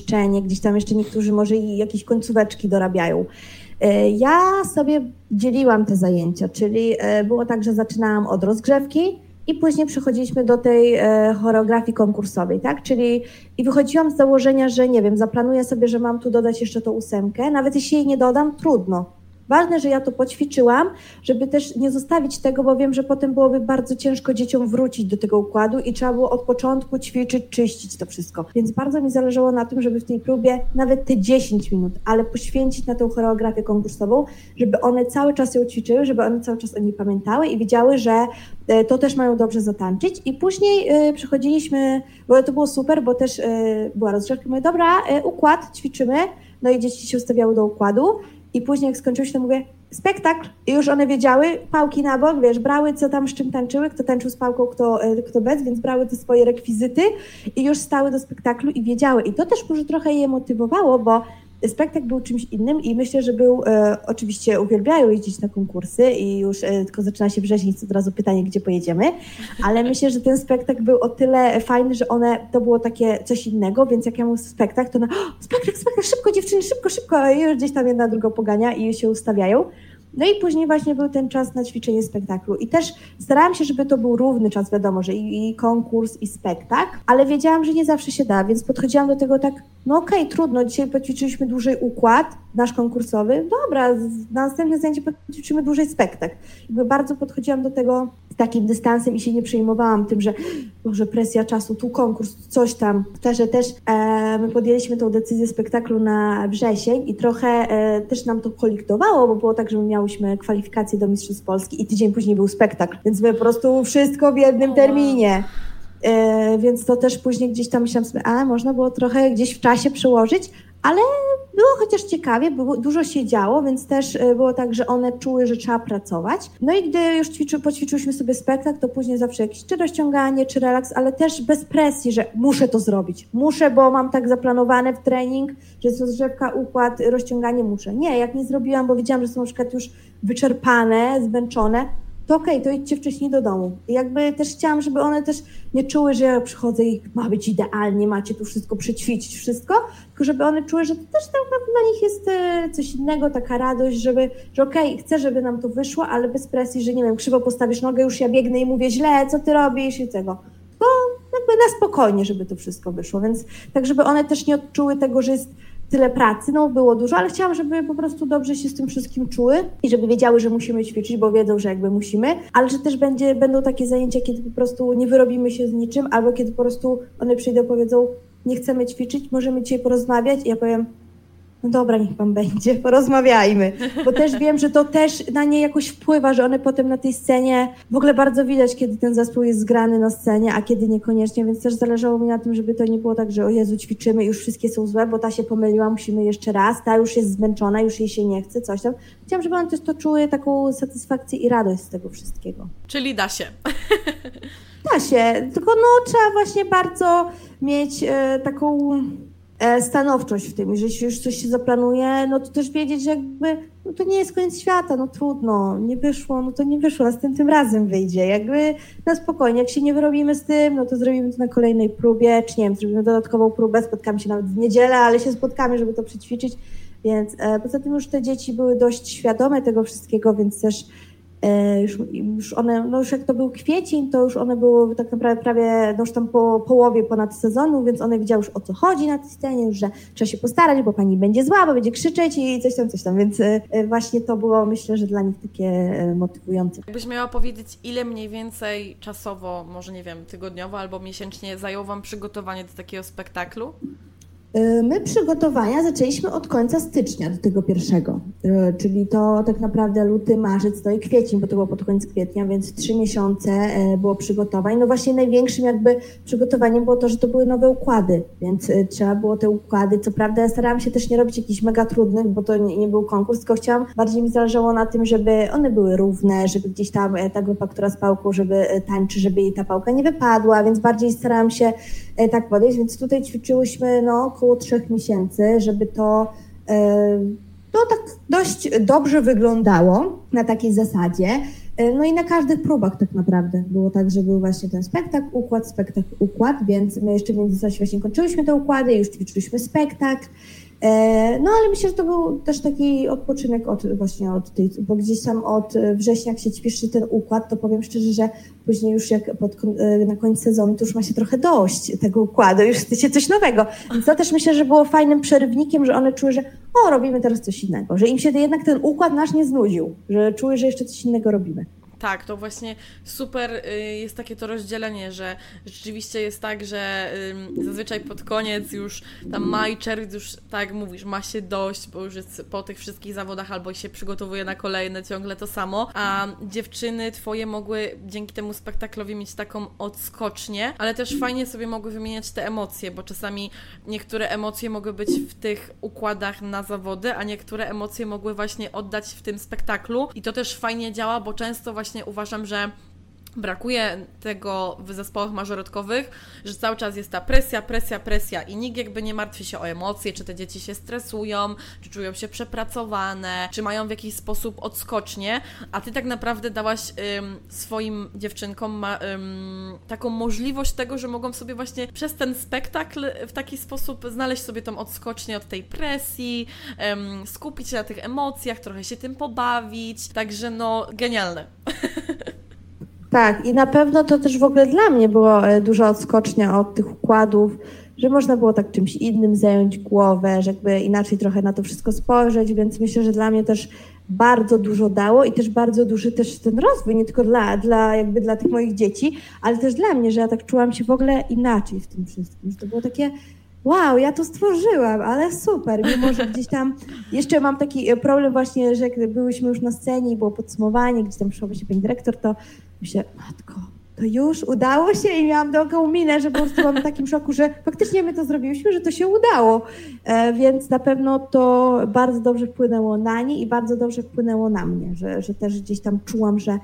gdzieś tam jeszcze niektórzy może i jakieś końcóweczki dorabiają. E, ja sobie dzieliłam te zajęcia, czyli e, było tak, że zaczynałam od rozgrzewki i później przechodziliśmy do tej e, choreografii konkursowej, tak? Czyli i wychodziłam z założenia, że nie wiem, zaplanuję sobie, że mam tu dodać jeszcze tą ósemkę, nawet jeśli jej nie dodam, trudno Ważne, że ja to poćwiczyłam, żeby też nie zostawić tego, bo wiem, że potem byłoby bardzo ciężko dzieciom wrócić do tego układu i trzeba było od początku ćwiczyć, czyścić to wszystko. Więc bardzo mi zależało na tym, żeby w tej próbie nawet te 10 minut, ale poświęcić na tę choreografię konkursową, żeby one cały czas ją ćwiczyły, żeby one cały czas o niej pamiętały i wiedziały, że e, to też mają dobrze zatańczyć. I później y, przechodziliśmy, bo to było super, bo też y, była rozgrzewka, mówię, dobra, układ, ćwiczymy, no i dzieci się ustawiały do układu i później jak skończyło się, to mówię, spektakl. I już one wiedziały, pałki na bok, wiesz, brały co tam z czym tańczyły, kto tańczył z pałką, kto, e, kto bez, więc brały te swoje rekwizyty i już stały do spektaklu i wiedziały. I to też może trochę je motywowało, bo spektakl był czymś innym i myślę, że był, e, oczywiście uwielbiają jeździć na konkursy i już e, tylko zaczyna się wrześniec, od razu pytanie, gdzie pojedziemy, ale myślę, że ten spektakl był o tyle fajny, że one, to było takie coś innego, więc jak ja mówię spektakl, to ona, spektakl, spektakl, szybko dziewczyny, szybko, szybko, i już gdzieś tam jedna drugą pogania i się ustawiają. No i później właśnie był ten czas na ćwiczenie spektaklu. I też starałam się, żeby to był równy czas, wiadomo, że i, i konkurs, i spektakl, ale wiedziałam, że nie zawsze się da, więc podchodziłam do tego tak, no okej, okay, trudno, dzisiaj poćwiczyliśmy dłużej układ, nasz konkursowy, dobra, na następne zajęcie poćwiczymy dłużej spektakl. Jakby bardzo podchodziłam do tego takim dystansem i się nie przejmowałam tym, że może presja czasu, tu konkurs, coś tam. Też, że też e, my podjęliśmy tą decyzję spektaklu na wrzesień i trochę e, też nam to kolektowało, bo było tak, że my miałyśmy kwalifikacje do Mistrzostw Polski i tydzień później był spektakl, więc my po prostu wszystko w jednym terminie. E, więc to też później gdzieś tam myślałam sobie, a można było trochę gdzieś w czasie przełożyć, ale było chociaż ciekawie, było, dużo się działo, więc też e, było tak, że one czuły, że trzeba pracować. No i gdy już ćwiczy, poćwiczyłyśmy sobie spektakl, to później zawsze jakieś czy rozciąganie, czy relaks, ale też bez presji, że muszę to zrobić. Muszę, bo mam tak zaplanowane w trening, że jest rozgrzewka, układ, rozciąganie, muszę. Nie, jak nie zrobiłam, bo wiedziałam, że są na przykład już wyczerpane, zmęczone, to okej, okay, to idźcie wcześniej do domu. Jakby też chciałam, żeby one też nie czuły, że ja przychodzę i ma być idealnie, macie tu wszystko przećwiczyć, wszystko, tylko żeby one czuły, że to też tak dla nich jest e, coś innego, taka radość, żeby, że okej, okay, chcę, żeby nam to wyszło, ale bez presji, że nie wiem, krzywo postawisz nogę, już ja biegnę i mówię źle, co ty robisz i tego. Bo jakby na spokojnie, żeby to wszystko wyszło, więc tak, żeby one też nie odczuły tego, że jest tyle pracy, no było dużo, ale chciałam, żeby po prostu dobrze się z tym wszystkim czuły i żeby wiedziały, że musimy ćwiczyć, bo wiedzą, że jakby musimy, ale że też będzie, będą takie zajęcia, kiedy po prostu nie wyrobimy się z niczym, albo kiedy po prostu one przyjdą powiedzą, nie chcemy ćwiczyć, możemy dzisiaj porozmawiać. I ja powiem, no dobra, niech pan będzie, porozmawiajmy. Bo też wiem, że to też na nie jakoś wpływa, że one potem na tej scenie, w ogóle bardzo widać, kiedy ten zespół jest zgrany na scenie, a kiedy niekoniecznie, więc też zależało mi na tym, żeby to nie było tak, że o Jezu, ćwiczymy, już wszystkie są złe, bo ta się pomyliła, musimy jeszcze raz, ta już jest zmęczona, już jej się nie chce, coś tam. Chciałam, żeby one też to czuły taką satysfakcję i radość z tego wszystkiego. Czyli da się. Da się, tylko no trzeba właśnie bardzo mieć e, taką stanowczość w tym, że jeśli już coś się zaplanuje, no to też wiedzieć, że jakby no to nie jest koniec świata, no trudno, nie wyszło, no to nie wyszło, następnym razem wyjdzie, jakby na spokojnie, jak się nie wyrobimy z tym, no to zrobimy to na kolejnej próbie, czy nie wiem, zrobimy dodatkową próbę, spotkamy się nawet w niedzielę, ale się spotkamy, żeby to przećwiczyć, więc e, poza tym już te dzieci były dość świadome tego wszystkiego, więc też E, już, już one, no już jak to był kwiecień, to już one były tak naprawdę prawie no już tam po połowie ponad sezonu, więc one wiedziały już o co chodzi na tej scenie, już, że trzeba się postarać, bo pani będzie zła, bo będzie krzyczeć i coś tam, coś tam, więc e, właśnie to było myślę, że dla nich takie e, motywujące. Jakbyś miała powiedzieć, ile mniej więcej czasowo, może nie wiem, tygodniowo albo miesięcznie zajęło Wam przygotowanie do takiego spektaklu? Y, my przygotowania zaczęliśmy od końca stycznia do tego pierwszego, y, czyli to tak naprawdę luty, marzec, to i kwiecień, bo to było pod koniec kwietnia, więc trzy miesiące y, było przygotowań. No właśnie największym jakby przygotowaniem było to, że to były nowe układy, więc trzeba było te układy, co prawda ja starałam się też nie robić jakichś mega trudnych, bo to nie, nie był konkurs, tylko chciałam, bardziej mi zależało na tym, żeby one były równe, żeby gdzieś tam ta grupa, która z pałką, żeby tańczy, żeby jej ta pałka nie wypadła, więc bardziej starałam się tak podejść, więc tutaj ćwiczyłyśmy no około trzech miesięcy, żeby to e, no, tak dość dobrze wyglądało na takiej zasadzie. E, no i na każdych próbach tak naprawdę było tak, że był właśnie ten spektakl, układ, spektakl, układ, więc my jeszcze w międzyczasie właśnie kończyliśmy te układy, już ćwiczyliśmy spektakl. E, no ale myślę, że to był też taki odpoczynek od, właśnie od tej, bo gdzieś tam od września, jak się ćwiczy ten układ, to powiem szczerze, że później już jak pod, e, na koniec sezonu, to już ma się trochę dość tego układu, już chce się coś nowego. Więc to też myślę, że było fajnym przerywnikiem, że one czuły, że o, robimy teraz coś innego, że im się jednak ten układ nasz nie znudził, że czuły, że jeszcze coś innego robimy. Tak, to właśnie super y, jest takie to rozdzielenie, że rzeczywiście jest tak, że zazwyczaj pod koniec już tam maj, czerwiec już tak mówisz, ma się dość, bo już jest po tych wszystkich zawodach albo się przygotowuje na kolejne ciągle to samo, a dziewczyny twoje mogły dzięki temu spektaklowi mieć taką odskocznię, ale też fajnie sobie mogły wymieniać te emocje, bo czasami niektóre emocje mogły być w tych układach na zawody, a niektóre emocje mogły właśnie oddać w tym spektaklu. I to też fajnie działa, bo często właśnie właśnie uważam, że brakuje tego w zespołach mażoretkowych, że cały czas jest ta presja, presja, presja i nikt jakby nie martwi się o emocje, czy te dzieci się stresują, czy czują się przepracowane, czy mają w jakiś sposób odskocznie, a Ty tak naprawdę dałaś ym, swoim dziewczynkom ma, ym, taką możliwość tego, że mogą sobie właśnie przez ten spektakl w taki sposób znaleźć sobie tą odskocznię od tej presji, ym, skupić się na tych emocjach, trochę się tym pobawić, także no genialne. Tak, i na pewno to też w ogóle dla mnie było e, duża odskocznia od tych układów, że można było tak czymś innym zająć głowę, że jakby inaczej trochę na to wszystko spojrzeć, więc myślę, że dla mnie też bardzo dużo dało i też bardzo duży też ten rozwój, nie tylko dla, dla, jakby dla tych moich dzieci, ale też dla mnie, że ja tak czułam się w ogóle inaczej w tym wszystkim, że to było takie wow, ja to stworzyłam, ale super, mimo że gdzieś tam, jeszcze mam taki problem właśnie, że jak byłyśmy już na scenie i było podsumowanie, gdzie tam przyszła właśnie pani dyrektor, to myślę, matko, to już udało się i miałam taką minę, że po prostu byłam w takim szoku, że faktycznie my to zrobiłyśmy, że to się udało. E, więc na pewno to bardzo dobrze wpłynęło na nie i bardzo dobrze wpłynęło na mnie, że, że też gdzieś tam czułam, że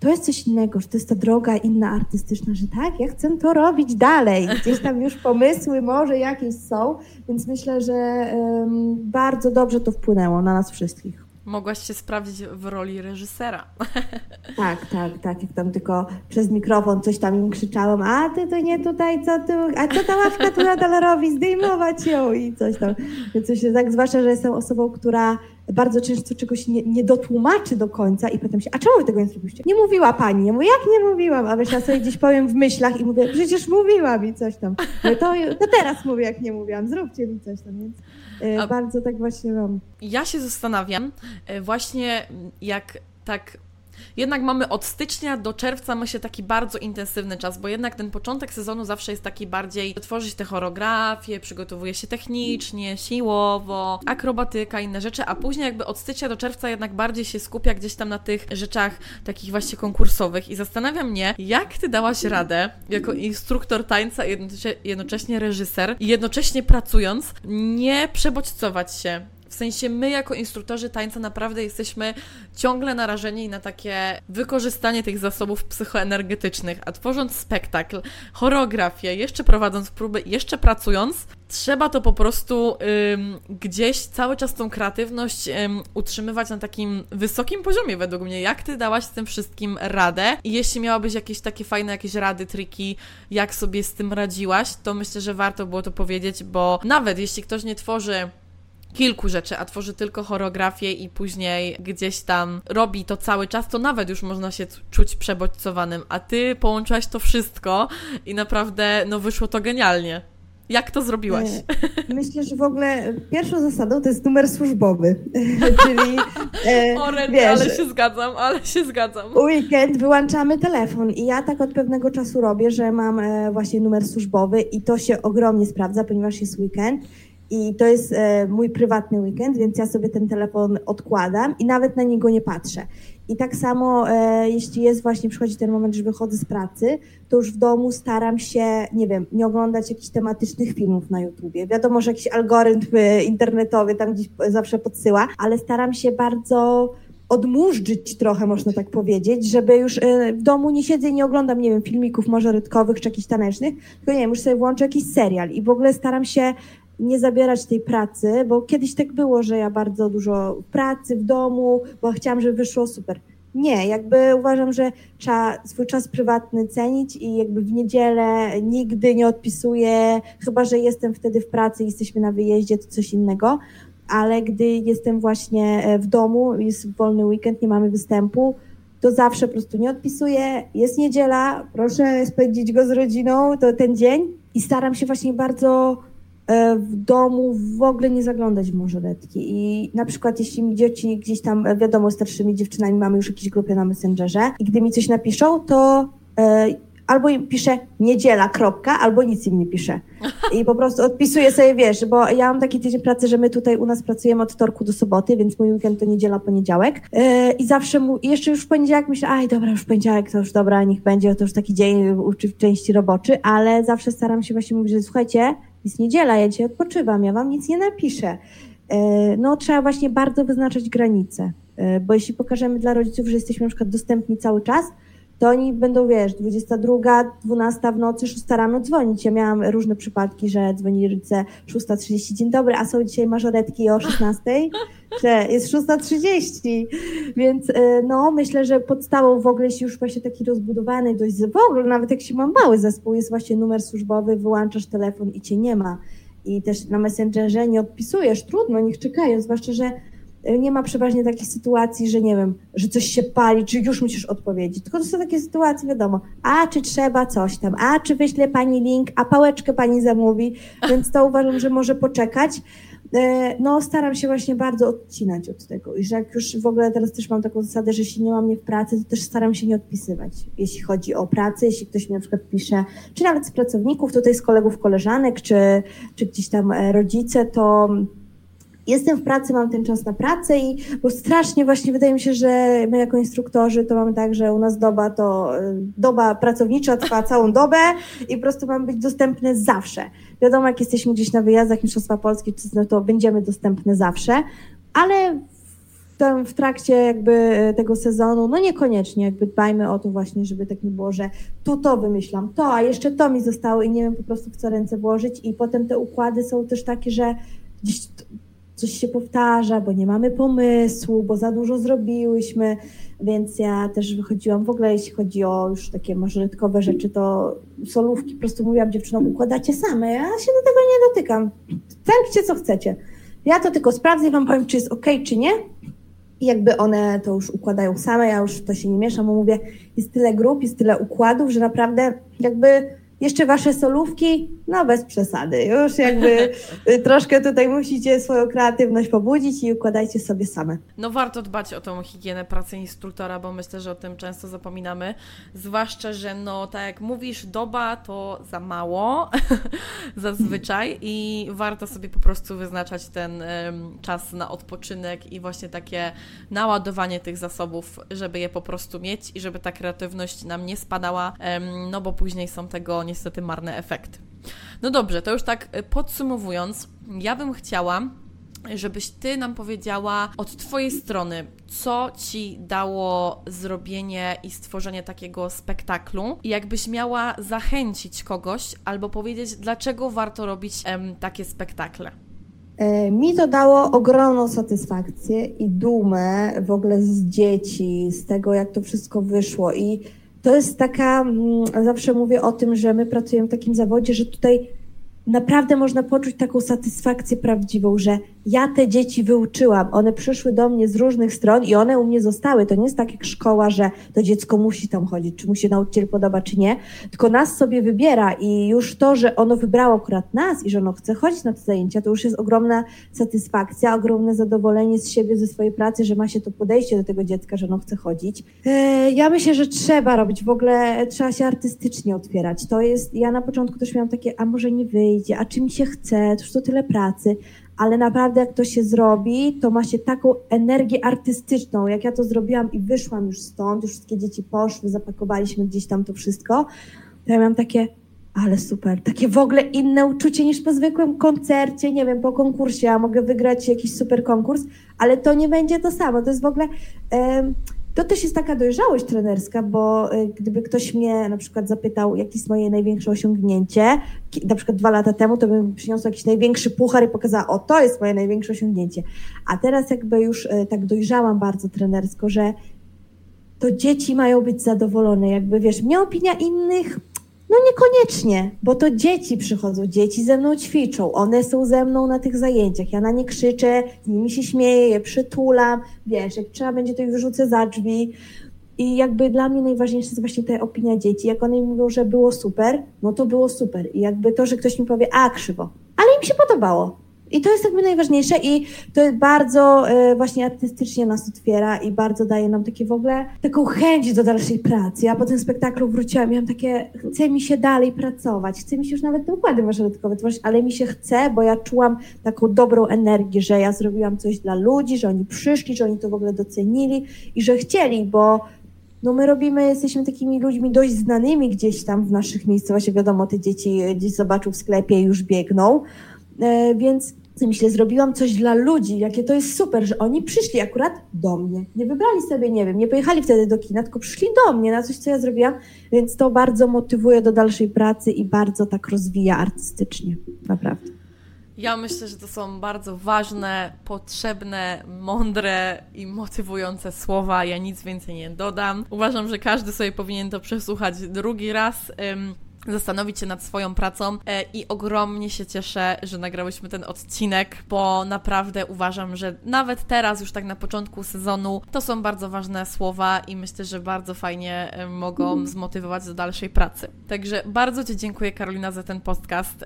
to jest coś innego, że to jest ta droga inna artystyczna, że tak, ja chcę to robić dalej. Gdzieś tam już pomysły może jakieś są, więc myślę, że um, bardzo dobrze to wpłynęło na nas wszystkich. Mogłaś się sprawdzić w roli reżysera. Tak, tak, tak. Jak tam tylko przez mikrofon coś tam im krzyczałam, a ty to nie tutaj, co tu, a co ta ławka tu nadal robi, zdejmować ją i coś tam. Więc się tak, zwłaszcza, że jestem osobą, która bardzo często czegoś nie, nie dotłumaczy do końca i potem się, a czemu wy tego nie zrobiliście? Nie mówiła pani. Ja mówię, jak nie mówiłam? A wiesz, ja sobie gdzieś powiem w myślach i mówię, przecież mówiłam i coś tam. Mówię, to, to teraz mówię, jak nie mówiłam, zróbcie mi coś tam, więc e, a bardzo tak właśnie mam. Ja się zastanawiam e, właśnie jak tak jednak mamy od stycznia do czerwca, myślę, taki bardzo intensywny czas, bo jednak ten początek sezonu zawsze jest taki bardziej tworzyć te choreografie, przygotowuje się technicznie, siłowo, akrobatyka, inne rzeczy, a później jakby od stycznia do czerwca jednak bardziej się skupia gdzieś tam na tych rzeczach takich właśnie konkursowych. I zastanawia mnie, jak Ty dałaś radę jako instruktor tańca, jednocześnie reżyser i jednocześnie pracując, nie przebodźcować się, w sensie my jako instruktorzy tańca naprawdę jesteśmy ciągle narażeni na takie wykorzystanie tych zasobów psychoenergetycznych, a tworząc spektakl, choreografię, jeszcze prowadząc próby, jeszcze pracując, trzeba to po prostu ym, gdzieś cały czas tą kreatywność ym, utrzymywać na takim wysokim poziomie według mnie. Jak ty dałaś z tym wszystkim radę? I jeśli miałabyś jakieś takie fajne jakieś rady, triki, jak sobie z tym radziłaś, to myślę, że warto było to powiedzieć, bo nawet jeśli ktoś nie tworzy kilku rzeczy, a tworzy tylko choreografię i później gdzieś tam robi to cały czas, to nawet już można się czuć przebodźcowanym, a ty połączyłaś to wszystko i naprawdę no wyszło to genialnie. Jak to zrobiłaś? E, myślę, że w ogóle pierwszą zasadą to jest numer służbowy, czyli e, o, wiesz, ale się zgadzam, ale się zgadzam. Weekend wyłączamy telefon i ja tak od pewnego czasu robię, że mam e, właśnie numer służbowy i to się ogromnie sprawdza, ponieważ jest weekend i to jest e, mój prywatny weekend, więc ja sobie ten telefon odkładam i nawet na niego nie patrzę. I tak samo, e, jeśli jest właśnie, przychodzi ten moment, że wychodzę z pracy, to już w domu staram się, nie wiem, nie oglądać jakichś tematycznych filmów na YouTubie. Wiadomo, że jakiś algorytm e, internetowy tam gdzieś zawsze podsyła, ale staram się bardzo odmurzyć trochę, można tak powiedzieć, żeby już w domu nie siedzę i nie oglądam, nie wiem, filmików może rydkowych czy jakichś tanecznych, tylko nie wiem, już sobie włączę jakiś serial i w ogóle staram się nie zabierać tej pracy, bo kiedyś tak było, że ja bardzo dużo pracy w domu, bo chciałam, żeby wyszło super. nie, jakby uważam, że trzeba swój czas prywatny cenić i jakby w niedzielę nigdy nie odpisuję, chyba że jestem wtedy w pracy, jesteśmy na wyjeździe, to coś innego, ale gdy jestem właśnie e, w domu, jest wolny weekend, nie mamy występu, to zawsze po prostu nie odpisuję. Jest niedziela, proszę spędzić go z rodziną, to ten dzień i staram się właśnie bardzo w domu w ogóle nie zaglądać w morzoletki. I na przykład jeśli mi dzieci gdzieś tam, e, wiadomo, starszymi dziewczynami mamy już jakieś grupy na Messengerze i gdy mi coś napiszą, to e, albo im piszę niedziela, kropka, albo nic im nie piszę. I po prostu odpisuję sobie, wiesz, bo ja mam taki tydzień pracy, że my tutaj u nas pracujemy od torku do soboty, więc mój weekend to niedziela, poniedziałek. Yy, I zawsze mu, jeszcze już w poniedziałek myślę, aj dobra, już poniedziałek to już dobra, niech będzie, to już taki dzień w części roboczy, ale zawsze staram się właśnie mówić, że słuchajcie, jest niedziela, ja dzisiaj odpoczywam, ja wam nic nie napiszę. E, no, trzeba właśnie bardzo wyznaczać granice, e, bo jeśli pokażemy dla rodziców, że jesteśmy na przykład dostępni cały czas, to oni będą, wiesz, 22, 12 w nocy, 6 rano dzwonić. Ja miałam różne przypadki, że dzwonili rodzice 6.30, dzień dobry, a są dzisiaj mażoretki o 16, że jest 6.30, więc e, no myślę, że podstawą w ogóle, jeśli już właśnie taki rozbudowany dość, w ogóle nawet jak się ma mały zespół, jest właśnie numer służbowy, wyłączasz telefon i cię nie ma. I też na Messengerze nie odpisujesz, trudno, niech czekają, zwłaszcza, że nie ma przeważnie takich sytuacji, że nie wiem, że coś się pali, czy już musisz odpowiedzieć. Tylko to są takie sytuacje, wiadomo, a czy trzeba coś tam, a czy wyśle pani link, a pałeczkę pani zamówi, więc to uważam, że może poczekać. E, no, staram się właśnie bardzo odcinać od tego. I że jak już w ogóle teraz też mam taką zasadę, że jeśli nie mam mnie w pracy, to też staram się nie odpisywać. Jeśli chodzi o pracę, jeśli ktoś mi na przykład pisze, czy nawet z pracowników, tutaj z kolegów, koleżanek, czy, czy gdzieś tam e, rodzice, to jestem w pracy, mam ten czas na pracę i bo strasznie właśnie wydaje mi się, że my jako instruktorzy to mamy tak, że u nas doba to y, doba pracownicza trwa całą dobę i po prostu mamy być dostępne zawsze. Wiadomo, jak jesteśmy gdzieś na wyjazdach Mistrzostwa Polski, no to będziemy dostępne zawsze, ale w, w trakcie jakby y, tego sezonu, no niekoniecznie, jakby dbajmy o to właśnie, żeby tak nie było, że tu to wymyślam, to, a jeszcze to mi zostało i nie wiem po prostu w co ręce włożyć i potem te układy są też takie, że gdzieś coś się powtarza, bo nie mamy pomysłu, bo za dużo zrobiłyśmy, więc ja też wychodziłam w ogóle, jeśli chodzi o już takie mażoretkowe rzeczy, to solówki po prostu mówiłam dziewczynom, układacie same, ja się do tego nie dotykam, tępcie co chcecie. Ja to tylko sprawdzę i wam powiem, czy jest ok, czy nie. I jakby one to już układają same, ja już to się nie mieszam, bo mówię, jest tyle grup, jest tyle układów, że naprawdę jakby jeszcze wasze solówki, no bez przesady. Już jakby y, troszkę tutaj musicie swoją kreatywność pobudzić i układajcie sobie same. No warto dbać o tą higienę pracy instruktora, bo myślę, że o tym często zapominamy. Zwłaszcza, że no tak jak mówisz, doba to za mało zazwyczaj i warto sobie po prostu wyznaczać ten um, czas na odpoczynek i właśnie takie naładowanie tych zasobów, żeby je po prostu mieć i żeby ta kreatywność nam nie spadała, um, no bo później są tego niestety marne efekty. No dobrze, to już tak y, podsumowując, ja bym chciała, żebyś Ty nam powiedziała od Twojej strony, co Ci dało zrobienie i stworzenie takiego spektaklu i jakbyś miała zachęcić kogoś albo powiedzieć, dlaczego warto robić em, takie spektakle. E, mi to dało ogromną satysfakcję i dumę w ogóle z dzieci, z tego, jak to wszystko wyszło i to jest taka, mm, zawsze mówię o tym, że my pracujemy w takim zawodzie, że tutaj naprawdę można poczuć taką satysfakcję prawdziwą, że ja te dzieci wyuczyłam, one przyszły do mnie z różnych stron i one u mnie zostały. To nie jest tak jak szkoła, że to dziecko musi tam chodzić, czy mu się nauczyciel podoba, czy nie, tylko nas sobie wybiera i już to, że ono wybrało akurat nas i że ono chce chodzić na te zajęcia, to już jest ogromna satysfakcja, ogromne zadowolenie z siebie, ze swojej pracy, że ma się to podejście do tego dziecka, że ono chce chodzić. E, ja myślę, że trzeba robić, w ogóle trzeba się artystycznie otwierać. To jest, ja na początku też miałam takie, a może nie wyjdzie, a czy mi się chce, to już to tyle pracy, ale naprawdę jak to się zrobi, to ma się taką energię artystyczną. Jak ja to zrobiłam i wyszłam już stąd, już wszystkie dzieci poszły, zapakowaliśmy gdzieś tam to wszystko, to ja miałam takie, ale super, takie w ogóle inne uczucie niż po zwykłym koncercie, nie wiem, po konkursie, ja mogę wygrać jakiś super konkurs, ale to nie będzie to samo. To jest w ogóle. To też jest taka dojrzałość trenerska, bo y, gdyby ktoś mnie na przykład zapytał, jakie jest moje największe osiągnięcie, na przykład dwa lata temu, to bym przyniosła jakiś największy puchar i pokazała, o to jest moje największe osiągnięcie. A teraz jakby już y, tak dojrzałam bardzo trenersko, że to dzieci mają być zadowolone. Jakby wiesz, mnie opinia innych no niekoniecznie, bo to dzieci przychodzą, dzieci ze mną ćwiczą, one są ze mną na tych zajęciach, ja na nie krzyczę, z nimi się śmieję, je przytulam, wiesz, jak trzeba będzie to ich wyrzucę za drzwi. I jakby dla mnie najważniejsza jest właśnie ta opinia dzieci. Jak one mówią, że było super, no to było super. I jakby to, że ktoś mi powie, a krzywo, ale im się podobało. I to jest jakby najważniejsze i to bardzo e, właśnie artystycznie nas otwiera i bardzo daje nam takie w ogóle taką chęć do dalszej pracy. Ja po tym spektaklu wróciłam miałam takie, chce mi się dalej pracować, chce mi się już nawet te układy marszałkowe tworzyć, ale mi się chce, bo ja czułam taką dobrą energię, że ja zrobiłam coś dla ludzi, że oni przyszli, że oni to w ogóle docenili i że chcieli, bo no my robimy, jesteśmy takimi ludźmi dość znanymi gdzieś tam w naszych miejscowościach, wiadomo, te dzieci gdzieś zobaczą w sklepie i już biegną, e, więc myślę, zrobiłam coś dla ludzi, jakie to jest super, że oni przyszli akurat do mnie. Nie wybrali sobie, nie wiem, nie pojechali wtedy do kina, tylko przyszli do mnie na coś, co ja zrobiłam, więc to bardzo motywuje do dalszej pracy i bardzo tak rozwija artystycznie, naprawdę. Ja myślę, że to są bardzo ważne, potrzebne, mądre i motywujące słowa. Ja nic więcej nie dodam. Uważam, że każdy sobie powinien to przesłuchać drugi raz zastanowić się nad swoją pracą e, i ogromnie się cieszę, że nagrałyśmy ten odcinek, bo naprawdę uważam, że nawet teraz, już tak na początku sezonu, to są bardzo ważne słowa i myślę, że bardzo fajnie e, mogą mhm. zmotywować do dalszej pracy. Także bardzo Ci dziękuję, Karolina, za ten podcast.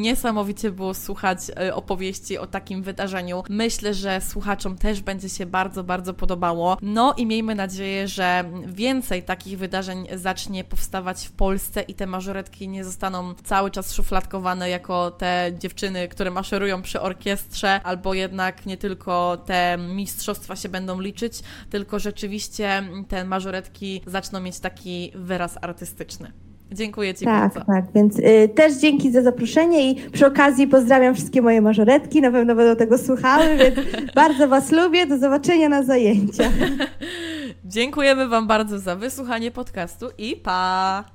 Niesamowicie było słuchać e, opowieści o takim wydarzeniu. Myślę, że słuchaczom też będzie się bardzo, bardzo podobało. No i miejmy nadzieję, że więcej takich wydarzeń zacznie powstawać w Polsce i te marzenia mażoretki nie zostaną cały czas szufladkowane jako te dziewczyny, które maszerują przy orkiestrze, albo jednak nie tylko te mistrzostwa się będą liczyć, tylko rzeczywiście te mażoretki zaczną mieć taki wyraz artystyczny. Dziękuję Ci tak, bardzo. Tak, więc y, też dzięki za zaproszenie i przy okazji pozdrawiam wszystkie moje mażoretki, na pewno będą tego słuchały, więc bardzo Was lubię, do zobaczenia na zajęciach. Dziękujemy Wam bardzo za wysłuchanie podcastu i pa!